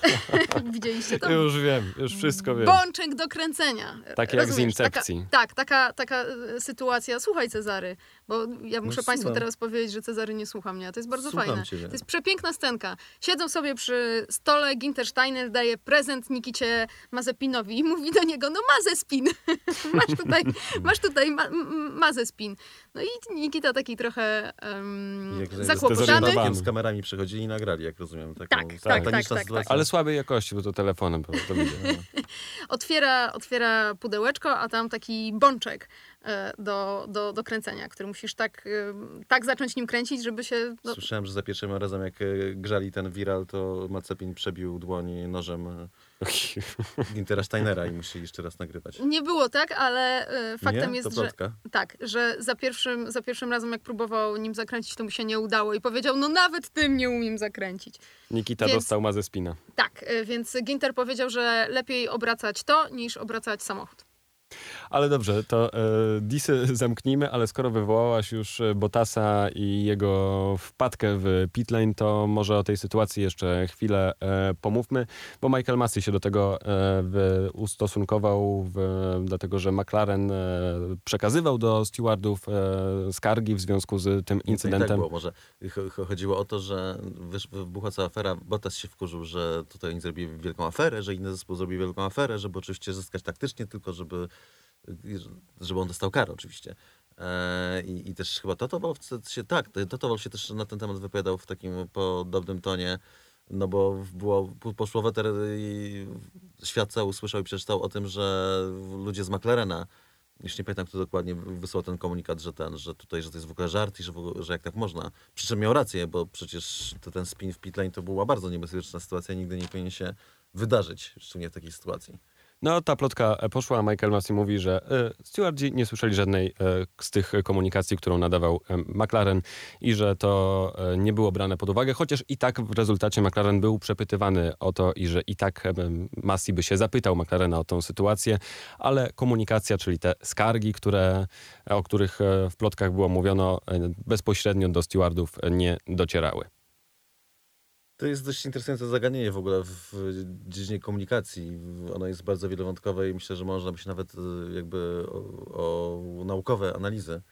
widzieliście to? już wiem, już wszystko wiem. Bączek do kręcenia. Takie jak z Rozumiesz? Incepcji. Taka, tak, taka, taka e, sytuacja. Słuchaj Cezary, bo ja muszę No, Państwu teraz powiedzieć, że Cezary nie słucha mnie, a to jest bardzo Słucham fajne. ciebie. To jest przepiękna scenka. Siedzą sobie przy stole, Ginter Steiner daje prezent Nikicie Mazepinowi i mówi do niego, no Mazespin, masz tutaj, masz tutaj ma, Mazespin. No i Nikita taki trochę um, Jak z- zakłopotany. zdezorientowany. Z kamerami przychodzili i nagrali, jak rozumiem. Taką Tak, tak, tak, tak. Ale słabej jakości, bo to telefonem to widzę. otwiera, otwiera pudełeczko, a tam taki bączek e, do, do, do kręcenia, który musisz tak, e, tak zacząć nim kręcić, żeby się... No, Słyszałem, że za pierwszym razem, jak e, grzali ten viral, to Macepin przebił dłoń nożem e, Gintera Steinera i musi jeszcze raz nagrywać. nie było tak, ale e, faktem Nie? jest, to że tak, że za pierwszym, za pierwszym razem jak próbował nim zakręcić, to mu się nie udało i powiedział, no nawet tym nie umiem zakręcić. Nikita Więc- dostał mazę spina. Tak, e, więc Ginter powiedział, że lepiej obracać to, niż obracać samochód. Ale dobrze, to e, disy zamknijmy, ale skoro wywołałaś już e, Bottasa i jego wpadkę w pitlane, to może o tej sytuacji jeszcze chwilę e, pomówmy, bo Michael Massey się do tego e, w, ustosunkował, w, dlatego że McLaren e, przekazywał do stewardów e, skargi w związku z tym I tak incydentem. było. Może ch- ch- chodziło o to, że wybuchła cała afera. Bottas się wkurzył, że tutaj oni zrobili wielką aferę, że inny zespół zrobił wielką aferę, żeby oczywiście zyskać taktycznie, tylko żeby, żeby on dostał karę oczywiście. E, I, I też chyba Toto Wolff się, tak, Toto Wolff się też na ten temat wypowiadał w takim podobnym tonie, no bo było, poszło weter i świat cały usłyszał i przeczytał o tym, że ludzie z McLarena już nie pamiętam, kto dokładnie wysłał ten komunikat, że ten, że tutaj, że to jest w ogóle żart i że, ogóle, że jak tak można. Przy czym miał rację, bo przecież to, ten spin w pitlane to była bardzo niebezpieczna sytuacja, nigdy nie powinien się wydarzyć, szczególnie w takiej sytuacji. No, ta plotka e, poszła, a Michael Massey mówi, że e, stewardzi nie słyszeli żadnej e, z tych komunikacji, którą nadawał McLaren i że to nie było brane pod uwagę, chociaż i tak w rezultacie McLaren był przepytywany o to i że i tak Massey by się zapytał McLarena o tą sytuację, ale komunikacja, czyli te skargi, które, o których w plotkach było mówiono, bezpośrednio do stewardów nie docierały. To jest dość interesujące zagadnienie w ogóle w dziedzinie komunikacji. Ono jest bardzo wielowątkowe i myślę, że można by się nawet y, jakby o, o naukowe analizy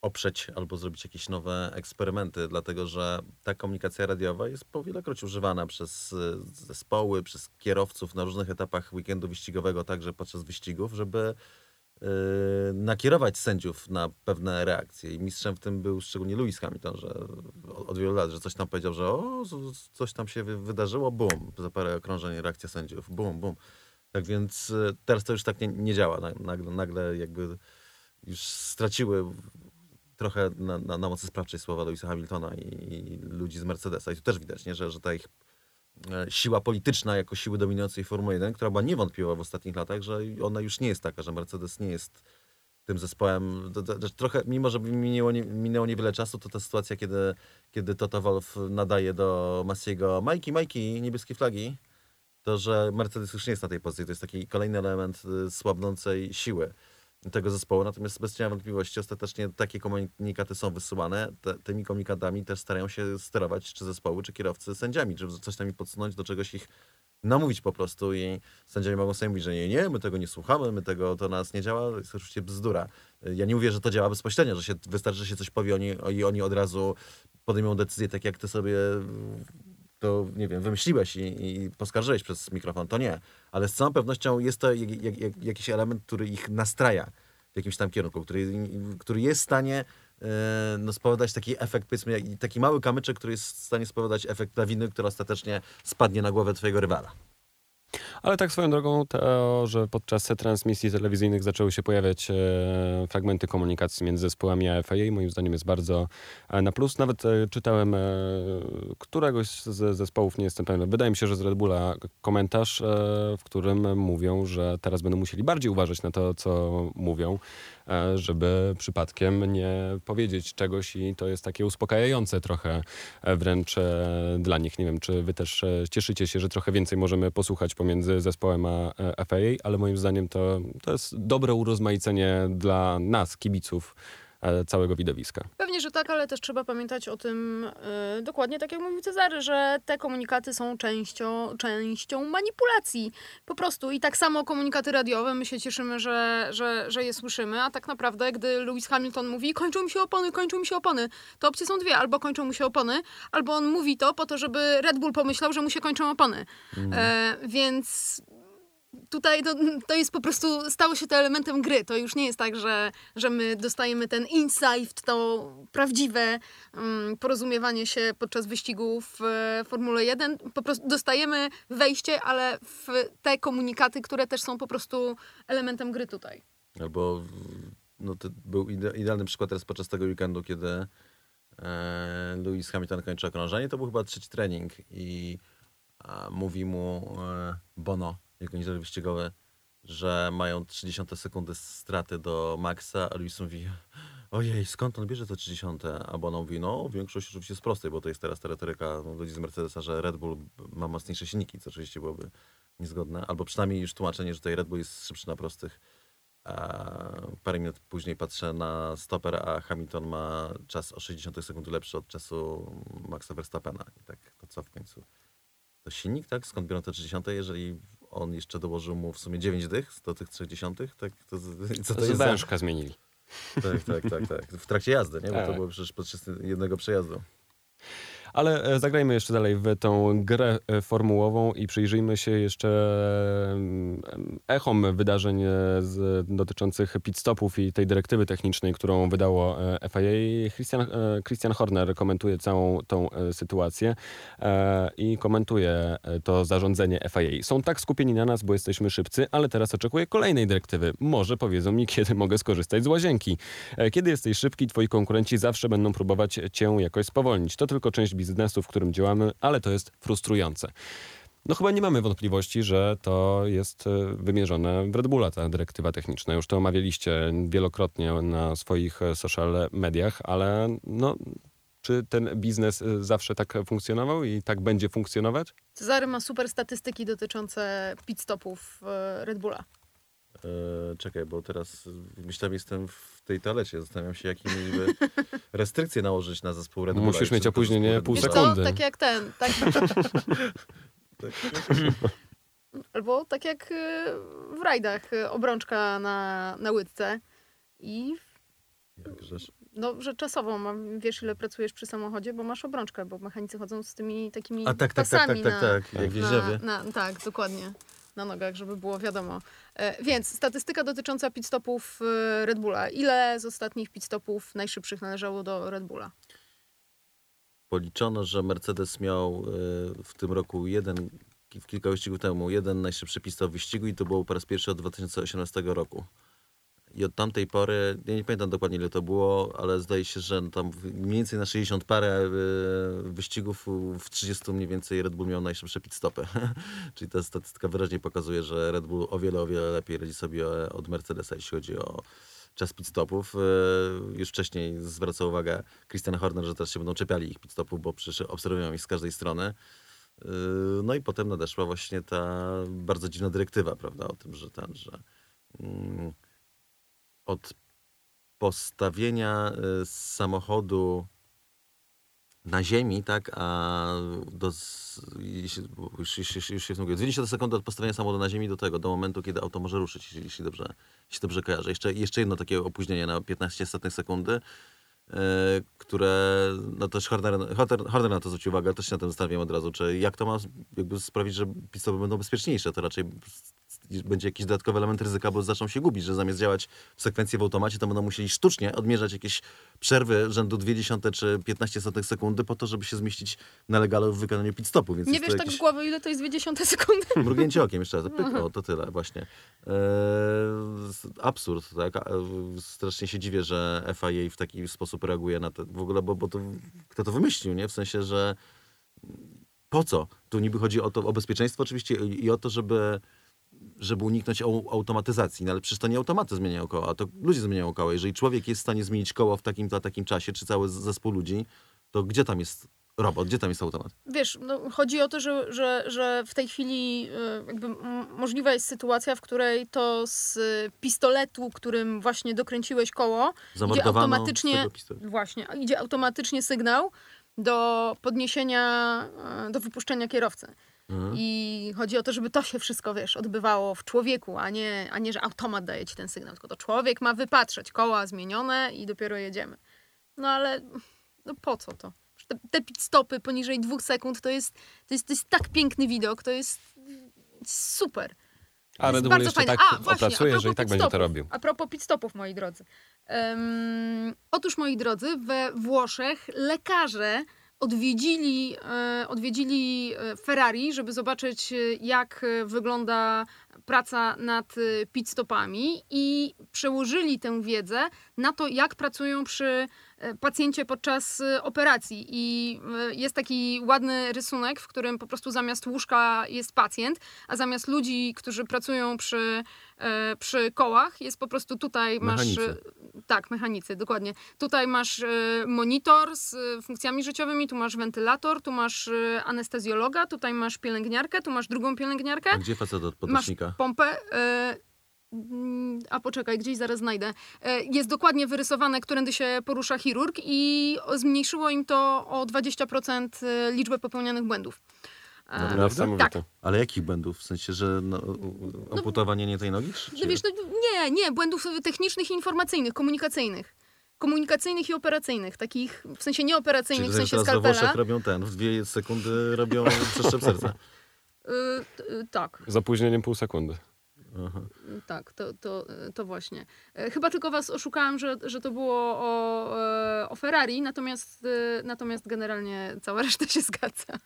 oprzeć albo zrobić jakieś nowe eksperymenty, dlatego że ta komunikacja radiowa jest po wielokroć używana przez y, zespoły, przez kierowców na różnych etapach weekendu wyścigowego, także podczas wyścigów, żeby nakierować sędziów na pewne reakcje. I mistrzem w tym był szczególnie Lewis Hamilton, że od wielu lat, że coś tam powiedział, że o, coś tam się wy- wydarzyło, bum, za parę okrążeń reakcja sędziów, bum, bum. Tak więc y, teraz to już tak nie, nie działa. Na- Nagle, nagle jakby już straciły trochę na, na, na mocy sprawczej słowa Lewisa Hamiltona i, i ludzi z Mercedesa. I tu też widać, nie, że, że ta ich siła polityczna jako siły dominującej Formuły 1, która była niewątpliwa w ostatnich latach, że ona już nie jest taka, że Mercedes nie jest tym zespołem. Trochę, mimo że minęło, minęło niewiele czasu, to ta sytuacja, kiedy, kiedy Toto Wolff nadaje do Massiego Majki, Majki, niebieskie flagi, to że Mercedes już nie jest na tej pozycji. To jest taki kolejny element y, słabnącej siły tego zespołu. Natomiast bez cienia wątpliwości ostatecznie takie komunikaty są wysyłane. Te, tymi komunikatami też starają się sterować czy zespoły, czy kierowcy sędziami, żeby coś tam podsunąć, do czegoś ich namówić po prostu i sędziowie mogą sobie mówić, że nie, nie, my tego nie słuchamy, my tego, to na nas nie działa, to jest oczywiście bzdura. Ja nie mówię, że to działa bezpośrednio, że się, wystarczy, że się coś powie oni, i oni od razu podejmą decyzję tak, jak ty sobie to, nie wiem, wymyśliłeś i, i poskarżyłeś przez mikrofon, to nie. Ale z całą pewnością jest to jak, jak, jak, jakiś element, który ich nastraja w jakimś tam kierunku, który, który jest w stanie e, no, spowodować taki efekt, powiedzmy, taki mały kamyczek, który jest w stanie spowodować efekt lawiny, która ostatecznie spadnie na głowę twojego rywala. Ale tak swoją drogą, to, że podczas transmisji telewizyjnych zaczęły się pojawiać e, fragmenty komunikacji między zespołami a FIA, moim zdaniem jest bardzo e, na plus. Nawet e, czytałem e, któregoś z zespołów, nie jestem pewien, wydaje mi się, że z Red Bulla komentarz, e, w którym mówią, że teraz będą musieli bardziej uważać na to, co mówią, żeby przypadkiem nie powiedzieć czegoś i to jest takie uspokajające trochę e, wręcz e, dla nich. Nie wiem, czy wy też e, cieszycie się, że trochę więcej możemy posłuchać pomiędzy zespołem a e, FIA, ale moim zdaniem to, to jest dobre urozmaicenie dla nas, kibiców e, całego widowiska. Pewnie, że tak, ale też trzeba pamiętać o tym e, dokładnie tak jak mówił Cezary, że te komunikaty są częścią, częścią manipulacji. Po prostu i tak samo komunikaty radiowe, my się cieszymy, że, że, że je słyszymy, a tak naprawdę, gdy Lewis Hamilton mówi kończą mi się opony, kończą mi się opony, to opcje są dwie, albo kończą mu się opony, albo on mówi to po to, żeby Red Bull pomyślał, że mu się kończą opony. E, więc tutaj to, to jest po prostu, stało się to elementem gry. To już nie jest tak, że, że my dostajemy ten insight, to prawdziwe um, porozumiewanie się podczas wyścigów w e, Formule 1. Po prostu dostajemy wejście, ale w te komunikaty, które też są po prostu elementem gry tutaj. Albo no, to był ide- idealny przykład teraz podczas tego weekendu, kiedy e, Lewis Hamilton kończy okrążenie. To był chyba trzeci trening i mówi mu e, Bono, inżynier wyścigowy, że mają 30 sekundy straty do Maxa, a Lewis mówi ojej, skąd on bierze te 30? A Bono mówi, no większość oczywiście jest prostej, bo to jest teraz ta retoryka ludzi z Mercedesa, że Red Bull ma mocniejsze silniki, co oczywiście byłoby niezgodne. Albo przynajmniej już tłumaczenie, że tutaj Red Bull jest szybszy na prostych A parę minut później patrzę na stoper, a Hamilton ma czas o 60 sekund lepszy od czasu Maxa Verstappena. I tak, to co w końcu? To silnik, tak? Skąd biorą te 30, jeżeli on jeszcze dołożył mu w sumie 9 dych do tych 30, tak? To, co to To jest wężka zmienili. Tak, tak, tak, tak. W trakcie jazdy, nie? Bo to Tak. było przecież podczas jednego przejazdu. Ale e, zagrajmy jeszcze dalej w tą grę e, formułową i przyjrzyjmy się jeszcze em, echom wydarzeń e, z, dotyczących pit stopów i tej dyrektywy technicznej, którą wydało FIA. Christian, Christian Horner komentuje całą tą sytuację i komentuje to zarządzenie FIA. Są tak skupieni na nas, bo jesteśmy szybcy, ale teraz oczekuję kolejnej dyrektywy. Może powiedzą mi, kiedy mogę skorzystać z łazienki. Kiedy jesteś szybki, twoi konkurenci zawsze będą próbować cię jakoś spowolnić. To tylko część w którym działamy, ale to jest frustrujące. No chyba nie mamy wątpliwości, że to jest e, wymierzone w Red Bulla, ta dyrektywa techniczna. Już to omawialiście wielokrotnie na swoich e, social mediach, ale no, czy ten biznes e, zawsze tak funkcjonował i tak będzie funkcjonować? Cezary ma super statystyki dotyczące pit stopów Red Bulla. E, czekaj, bo teraz myślałem, jestem w tej toalecie. Zastanawiam się, jakie mieliby restrykcje nałożyć na zespół Red Bulla. Musisz mieć opóźnienie pół Wiesz Bulla- co, sekundy. tak jak ten, tak, Tak. albo tak jak e, w rajdach, e, obrączka na, na łydce i Jakżeż. no, że czasowo, mam, wiesz ile pracujesz przy samochodzie, bo masz obrączkę, bo mechanicy chodzą z tymi takimi A tak, tak, tak, pasami tak, tak, na, tak. Jak na, tak, dokładnie. Na nogach, żeby było wiadomo. E, więc statystyka dotycząca pit stopów e, Red Bulla. Ile z ostatnich pit stopów najszybszych należało do Red Bulla? Policzono, że Mercedes miał e, w tym roku jeden, w kilka wyścigów temu, jeden najszybszy pistol w wyścigu i to było po raz pierwszy od 2018 roku. I od tamtej pory, ja nie pamiętam dokładnie ile to było, ale zdaje się, że tam w- mniej więcej na 60 parę e, wyścigów w 30 mniej więcej Red Bull miał najszybsze pit stopy. Czyli ta statystyka wyraźnie pokazuje, że Red Bull o wiele, o wiele lepiej radzi sobie od Mercedesa, jeśli chodzi o czas pit stopów. E, Już wcześniej zwracał uwagę Christian Horner, że teraz się będą czepiali ich pit stopów, bo przecież obserwują ich z każdej strony. E, No i potem nadeszła właśnie ta bardzo dziwna dyrektywa, prawda, o tym, że ten, że mm, od postawienia y, samochodu na ziemi, tak, a do, już, już, już, już się mówię, 20 sekund od postawienia samochodu na ziemi do tego, do momentu, kiedy auto może ruszyć, jeśli, dobrze, jeśli dobrze kojarzę. Jeszcze, jeszcze jedno takie opóźnienie na 15 setnych sekundy, e, które, no też Horner, Horner, Horner na to zwrócił uwagę, też się na tym zastanawiam od razu, czy jak to ma jakby sprawić, że pistopy będą bezpieczniejsze, to raczej będzie jakiś dodatkowy element ryzyka, bo zaczną się gubić, że zamiast działać w sekwencji w automacie, to będą musieli sztucznie odmierzać jakieś przerwy rzędu 0,2 czy 15 setek sekundy po to, żeby się zmieścić na legalu w wykonaniu pit stopu. Więc Nie wiesz to tak głowy, ile to jest 20 sekundy? mrugnięcie okiem jeszcze raz. Pyk, o, to tyle właśnie. Eee, absurd, tak? Strasznie się dziwię, że FIA w taki sposób reaguje na to. W ogóle, bo, bo to, kto to wymyślił, nie? W sensie, że po co? Tu niby chodzi o to, o bezpieczeństwo oczywiście i o to, żeby żeby uniknąć au- automatyzacji, no ale przecież to nie automaty zmieniają koła, a to ludzie zmieniają koła. Jeżeli człowiek jest w stanie zmienić koło w takim, to takim czasie, czy cały zespół ludzi, to gdzie tam jest robot, gdzie tam jest automat? Wiesz, no, chodzi o to, że, że, że w tej chwili e, jakby możliwa jest sytuacja, w której to z pistoletu, którym właśnie dokręciłeś koło, idzie automatycznie, właśnie, idzie automatycznie sygnał do podniesienia, e, do wypuszczenia kierowcy. Mhm. I chodzi o to, żeby to się wszystko, wiesz, odbywało w człowieku, a nie, a nie, że automat daje ci ten sygnał, tylko to człowiek ma wypatrzeć, koła zmienione i dopiero jedziemy. No ale no po co to? Te, te pit stopy poniżej dwóch sekund to jest, to jest, to jest tak piękny widok, to jest super. A jest Red Bull jeszcze fajne. tak A, właśnie, opracuje, a że i tak będzie to robił. A propos pit stopów, moi drodzy. Em, otóż, moi drodzy, we Włoszech lekarze odwiedzili, e, odwiedzili e, Ferrari, żeby zobaczyć, e, jak wygląda praca nad pit stopami i przełożyli tę wiedzę na to, jak pracują przy pacjencie podczas operacji. I jest taki ładny rysunek, w którym po prostu zamiast łóżka jest pacjent, a zamiast ludzi, którzy pracują przy, przy kołach, jest po prostu tutaj masz. Mechanicy. e, Tak, mechanicy, dokładnie. Tutaj masz e, monitor z e, funkcjami życiowymi, tu masz wentylator, tu masz e, anestezjologa, tutaj masz pielęgniarkę, tu masz drugą pielęgniarkę. A gdzie facet od Masz podnośnika? pompę. E, mm, a poczekaj, gdzieś zaraz znajdę. E, Jest dokładnie wyrysowane, którędy się porusza chirurg i zmniejszyło im to o 20% e, liczbę popełnianych błędów. E, Naprawdę? Niesamowite. Tak. Ale jakich błędów? W sensie, że no, u- amputowanie nie tej nogi? Czy, No wiesz, no, nie, nie, błędów technicznych i informacyjnych, komunikacyjnych. Komunikacyjnych i operacyjnych, takich w sensie nieoperacyjnych, w Czyli sensie teraz we skalpela. Włoszech robią ten, w dwie sekundy robią przeszczep serca. Y, t- y, tak, Z opóźnieniem pół sekundy. Aha. tak, to, to, y, to właśnie. E, Chyba tylko was oszukałam, że, że to było o, e, o Ferrari, natomiast, natomiast generalnie cała reszta się zgadza.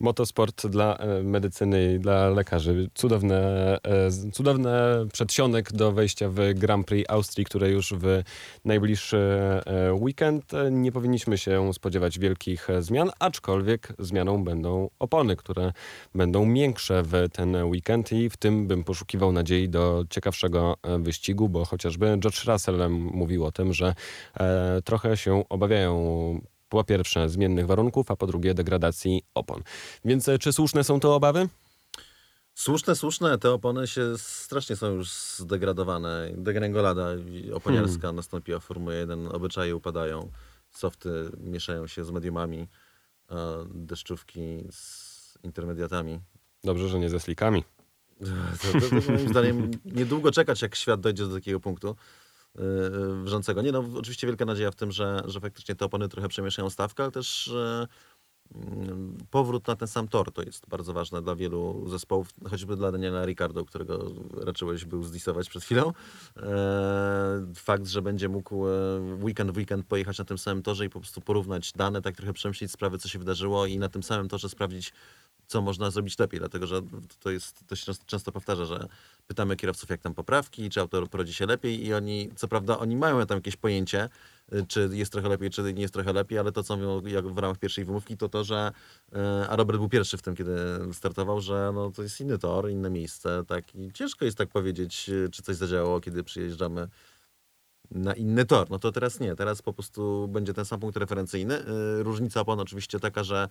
Motosport dla e, medycyny i dla lekarzy. Cudowne, e, cudowny przedsionek do wejścia w Grand Prix Austrii, które już w najbliższy e, weekend. E, Nie powinniśmy się spodziewać wielkich e, zmian, aczkolwiek zmianą będą opony, które będą miększe w ten weekend i w tym bym poszukiwał nadziei do ciekawszego e, wyścigu, bo chociażby George Russell mówił o tym, że e, trochę się obawiają po pierwsze zmiennych warunków, a po drugie degradacji opon. Więc e, czy słuszne są to obawy? Słuszne, słuszne. Te opony się strasznie są już zdegradowane. Degrengolada oponiarska Hmm. nastąpiła w Formule 1. Obyczaje upadają. Softy mieszają się z mediumami. Deszczówki z intermediatami. Dobrze, że nie ze slikami. To, to, to moim zdaniem niedługo czekać, jak świat dojdzie do takiego punktu yy, wrzącego. Nie no, oczywiście wielka nadzieja w tym, że, że faktycznie te opony trochę przemieszają stawkę, ale też e, mm, powrót na ten sam tor to jest bardzo ważne dla wielu zespołów, choćby dla Daniela Ricardo, którego raczyłeś był zdisować przed chwilą. E, fakt, że będzie mógł e, weekend w weekend pojechać na tym samym torze i po prostu porównać dane, tak trochę przemyśleć sprawy, co się wydarzyło i na tym samym torze sprawdzić, co można zrobić lepiej, dlatego że to, jest, to się często, powtarza, że pytamy kierowców, jak tam poprawki, czy auto prowadzi się lepiej i oni, co prawda, oni mają tam jakieś pojęcie, y, czy jest trochę lepiej, czy nie jest trochę lepiej, ale to, co mówią jak w ramach pierwszej wymówki, to to, że y, a Robert był pierwszy w tym, kiedy startował, że no, to jest inny tor, inne miejsce, tak, i ciężko jest tak powiedzieć, y, czy coś zadziałało, kiedy przyjeżdżamy na inny tor. No to teraz nie, teraz po prostu będzie ten sam punkt referencyjny. Różnica opon oczywiście taka, że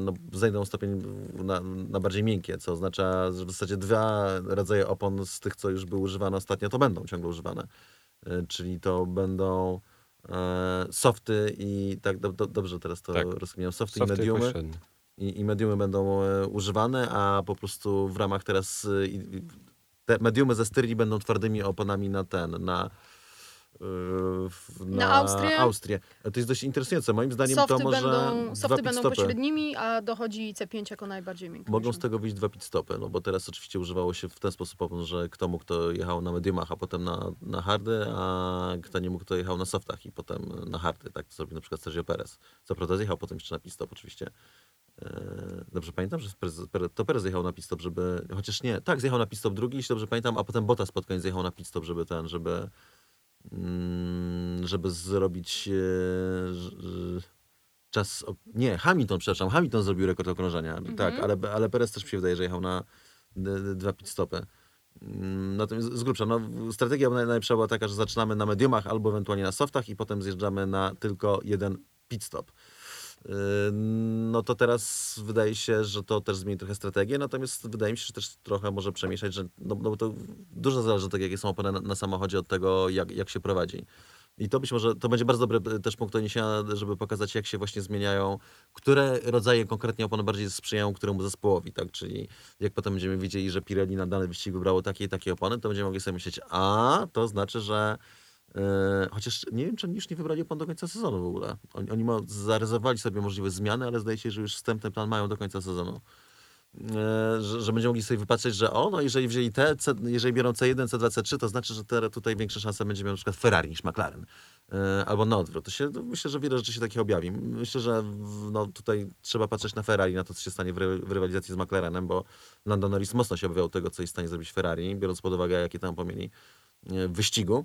no, zejdą stopień na, na bardziej miękkie, co oznacza, że w zasadzie dwa rodzaje opon z tych, co już były używane ostatnio, to będą ciągle używane. Y, Czyli to będą e, softy i tak do, do, dobrze teraz to Tak. rozkminiam, softy, Softy i mediumy i, i mediumy będą e, używane, a po prostu w ramach teraz e, i te mediumy ze styli będą twardymi oponami na ten, na, w- Na Austrię? Austrię. To jest dość interesujące. Moim zdaniem Softy to może będą, softy będą pośrednimi, a dochodzi C5 jako najbardziej miękki. Mogą z tego wyjść dwa pit-stopy, no bo teraz oczywiście używało się w ten sposób że kto mógł, to jechał na mediumach, a potem na, na hardy, a kto nie mógł, to jechał na softach i potem na hardy. Tak zrobił na przykład Sergio Perez. Co prawda zjechał potem jeszcze na pit-stop oczywiście. E, Dobrze pamiętam, że to Perez zjechał na pit-stop, żeby... Chociaż nie, tak, zjechał na pit-stop drugi, jeśli dobrze pamiętam, a potem Bottas pod koniec zjechał na pit-stop, żeby ten, żeby... mm, żeby zrobić e, czas... Nie, Hamilton, przepraszam, Hamilton zrobił rekord okrążenia, tak, ale, ale Perez też mi się wydaje, że jechał na dwa pit-stopy. Mm, Natomiast z grubsza, no, strategia naj- najlepsza była taka, że zaczynamy na mediumach albo ewentualnie na softach i potem zjeżdżamy na tylko jeden pit stop. No to teraz wydaje się, że to też zmieni trochę strategię, natomiast wydaje mi się, że też trochę może przemieszać, że no, no bo to dużo zależy od tego, jakie są opony na, na samochodzie, od tego, jak, jak się prowadzi. I to być może, to będzie bardzo dobry e, też punkt doniesienia, żeby pokazać, jak się właśnie zmieniają, które rodzaje konkretnie opon bardziej sprzyjają któremu zespołowi, tak? Czyli jak potem będziemy widzieli, że Pirelli na dany wyścig wybrało takie i takie opony, to będziemy mogli sobie myśleć, a to znaczy, że chociaż nie wiem, czy oni już nie wybrali opon do końca sezonu w ogóle. Oni, oni zarezerwowali sobie możliwe zmiany, ale zdaje się, że już wstępny plan mają do końca sezonu. E, że, że będziemy mogli sobie wypatrzeć, że o, no jeżeli wzięli te, C, jeżeli biorą C1, C2, C3, to znaczy, że te, tutaj większe szanse będzie miał na przykład Ferrari niż McLaren. E, albo na odwrót. To się, to myślę, że wiele rzeczy się takiego objawi. Myślę, że no, tutaj trzeba patrzeć na Ferrari, na to, co się stanie w, ry, w rywalizacji z McLarenem, bo Lando Norris mocno się obawiał tego, co jest w stanie zrobić Ferrari, biorąc pod uwagę, jakie tam pomieli e, w wyścigu,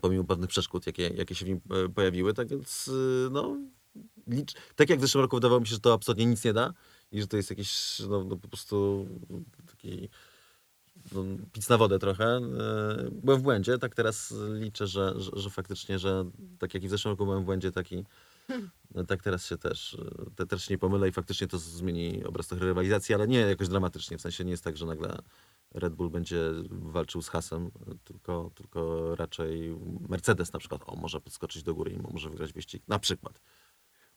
pomimo pewnych przeszkód, jakie, jakie się w nim e, pojawiły. Tak więc, e, no, licz, tak jak w zeszłym roku wydawało mi się, że to absolutnie nic nie da i że to jest jakiś, no, no po prostu taki no, pic na wodę trochę. E, Byłem w błędzie, tak teraz liczę, że, że, że faktycznie, że tak jak i w zeszłym roku byłem w błędzie, taki, no, tak teraz się też, te, też nie pomylę i faktycznie to zmieni obraz trochę rywalizacji, ale nie jakoś dramatycznie, w sensie nie jest tak, że nagle Red Bull będzie walczył z Hasem, tylko, tylko raczej Mercedes na przykład, o, może podskoczyć do góry i może wygrać wyścig, na przykład.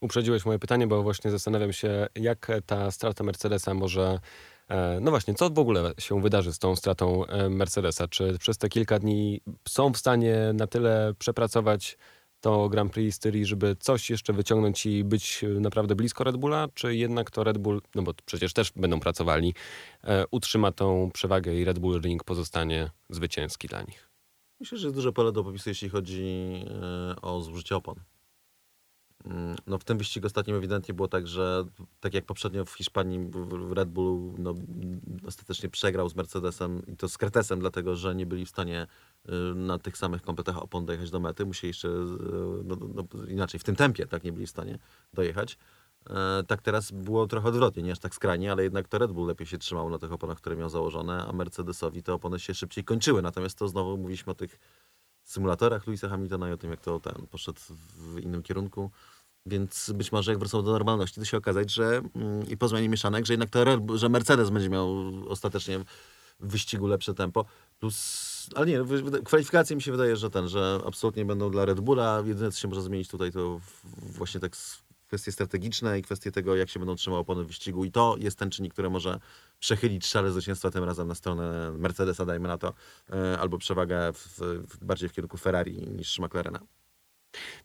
Uprzedziłeś moje pytanie, bo właśnie zastanawiam się, jak ta strata Mercedesa może. e, No właśnie, co w ogóle się wydarzy z tą stratą e, Mercedesa? Czy przez te kilka dni są w stanie na tyle przepracować to Grand Prix Styrii, żeby coś jeszcze wyciągnąć i być e, naprawdę blisko Red Bulla? Czy jednak to Red Bull, no bo przecież też będą pracowali, e, utrzyma tą przewagę i Red Bull Ring pozostanie zwycięski dla nich? Myślę, że jest duże pole do popisu, jeśli chodzi e, o zużycie opon. Mm, No w tym wyścigu ostatnim ewidentnie było tak, że tak jak poprzednio w Hiszpanii w- Red Bull no, ostatecznie przegrał z Mercedesem i to z Kretesem, dlatego że nie byli w stanie y, na tych samych kompletach opon dojechać do mety. Musieli jeszcze y, no, no, inaczej, w tym tempie tak nie byli w stanie dojechać. E, Tak teraz było trochę odwrotnie, nie aż tak skrajnie, ale jednak to Red Bull lepiej się trzymał na tych oponach, które miał założone, a Mercedesowi te opony się szybciej kończyły. Natomiast to znowu mówiliśmy o tych symulatorach Louisa Hamiltona i o tym, jak to ten poszedł w innym kierunku. Więc być może jak wrócą do normalności, to się okazać, że mm, i po zmianie mieszanek, że jednak to że Mercedes będzie miał ostatecznie w wyścigu lepsze tempo. Plus, ale nie, kwalifikacje mi się wydaje, że ten, że absolutnie będą dla Red Bulla. Jedyne, co się może zmienić tutaj, to właśnie tak kwestie strategiczne i kwestie tego, jak się będą trzymały opony w wyścigu. I to jest ten czynnik, który może przechylić szale zwycięstwa tym razem na stronę Mercedesa, dajmy na to, e, albo przewagę w, w, bardziej w kierunku Ferrari niż McLarena.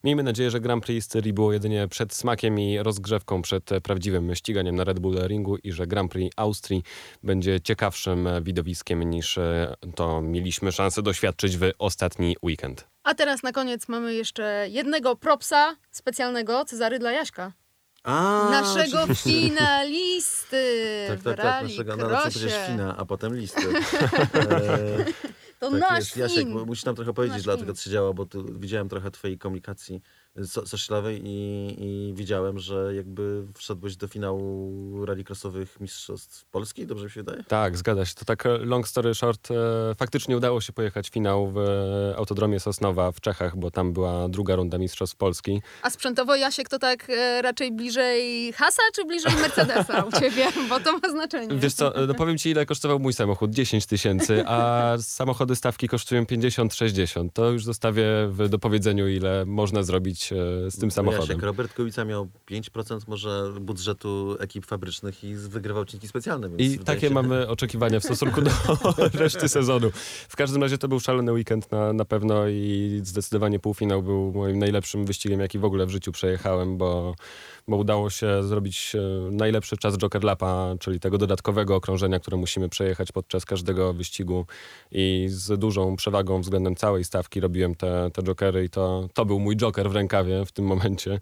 Miejmy nadzieję, że Grand Prix Styrii było jedynie przed smakiem i rozgrzewką przed prawdziwym ściganiem na Red Bull Ringu i że Grand Prix Austrii będzie ciekawszym widowiskiem niż e, to mieliśmy szansę doświadczyć w ostatni weekend. A teraz na koniec mamy jeszcze jednego propsa specjalnego, Cezary dla Jaśka. A, Naszego oczywiście. finalisty Tak, tak, tak, naszego, no, znaczy przecież. Fina, a potem listy. E, To tak nasz jest. Jasiek, musisz nam trochę powiedzieć, Nasz dlaczego fin. to się działo, bo tu widziałem trochę twojej komunikacji so- socialowej i, i widziałem, że jakby wszedłeś do finału rallycrossowych mistrzostw Polski, dobrze mi się wydaje? Tak, zgadza się. To tak e, long story short. e, Faktycznie udało się pojechać finał w e, Autodromie Sosnowa w Czechach, bo tam była druga runda Mistrzostw Polski. A sprzętowo Jasiek to tak raczej bliżej Hasa czy bliżej Mercedesa u ciebie? Bo to ma znaczenie. Wiesz co, no powiem ci ile kosztował mój samochód. 10 tysięcy, a samochody stawki kosztują 50-60. To już zostawię w dopowiedzeniu, ile można zrobić e, z tym samochodem. Jasiek, Robert Kubica miał 5% może budżetu ekip fabrycznych i wygrywał odcinki specjalne. I takie się- mamy oczekiwania w stosunku do reszty sezonu. W każdym razie to był szalony weekend na, na pewno i zdecydowanie półfinał był moim najlepszym wyścigiem, jaki w ogóle w życiu przejechałem, bo, bo udało się zrobić e, najlepszy czas Joker Lapa, czyli tego dodatkowego okrążenia, które musimy przejechać podczas każdego wyścigu i z dużą przewagą względem całej stawki robiłem te, te Jokery i to, to był mój Joker w rękawie w tym momencie.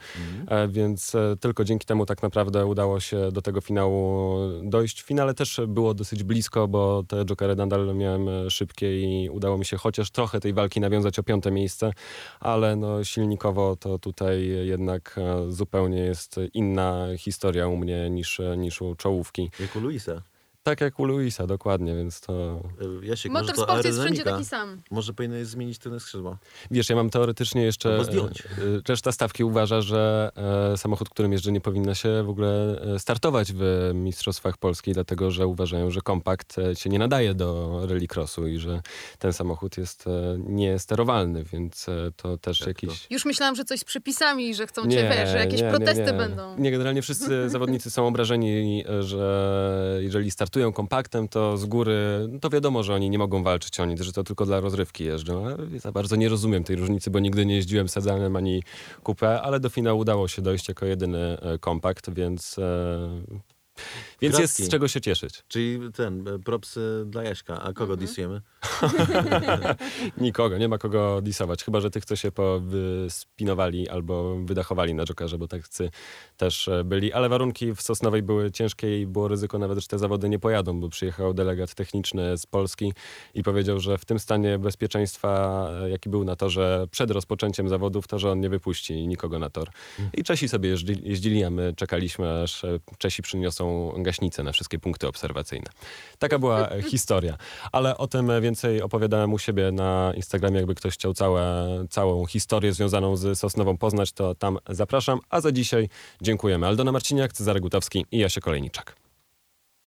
E, Więc e, tylko dzięki temu tak naprawdę udało się do tego finału dojść. W finale też było dosyć blisko, bo te jokery nadal miałem szybkie i udało mi się chociaż trochę tej walki nawiązać o piąte miejsce, ale no silnikowo to tutaj jednak zupełnie jest inna historia u mnie niż, niż u czołówki. Jak u Luisa. Tak jak u Luisa, dokładnie, więc to... E, Jasiek, może to Motorsport jest wszędzie aerodynamika. taki sam. Może powinieneś zmienić tylne skrzydła. Wiesz, ja mam teoretycznie jeszcze... Albo zdjąć. e, e, Reszta stawki uważa, że e, samochód, którym jeżdżę, nie powinna się w ogóle e, startować w Mistrzostwach Polski, dlatego że uważają, że kompakt e, się nie nadaje do rallycrossu i że ten samochód jest e, niesterowalny, więc e, to też Jak jakiś... Już myślałam, że coś z przepisami, że chcą cię, wiesz, że jakieś protesty będą. Nie, generalnie wszyscy zawodnicy są obrażeni, że jeżeli startują kompaktem, to z góry, no to wiadomo, że oni nie mogą walczyć o nic, że to tylko dla rozrywki jeżdżą. Ja za bardzo nie rozumiem tej różnicy, bo nigdy nie jeździłem sedanem ani coupé, ale do finału udało się dojść jako jedyny e, kompakt, więc, więc jest z czego się cieszyć. Czyli ten, e, propsy dla Jaśka. A kogo Mhm. disujemy? Nikogo, nie ma kogo disować, chyba że tych, co się powyspinowali albo wydachowali na Jokerze, bo tacy też e, byli, ale warunki w Sosnowej były ciężkie i było ryzyko nawet, że te zawody nie pojadą, bo przyjechał delegat techniczny z Polski i powiedział, że w tym stanie bezpieczeństwa, e, jaki był na torze przed rozpoczęciem zawodów, to, że on nie wypuści nikogo na tor. I Czesi sobie jeździ, jeździli, a my czekaliśmy, aż Czesi przyniosą gaśnicę na wszystkie punkty obserwacyjne. Taka była historia. Ale o tym więcej opowiadałem u siebie na Instagramie. Jakby ktoś chciał całe, całą historię związaną z Sosnową poznać, to tam zapraszam. A za dzisiaj dziękujemy. Aldona Marciniak, Cezary Gutowski i Jasie Kolejniczak.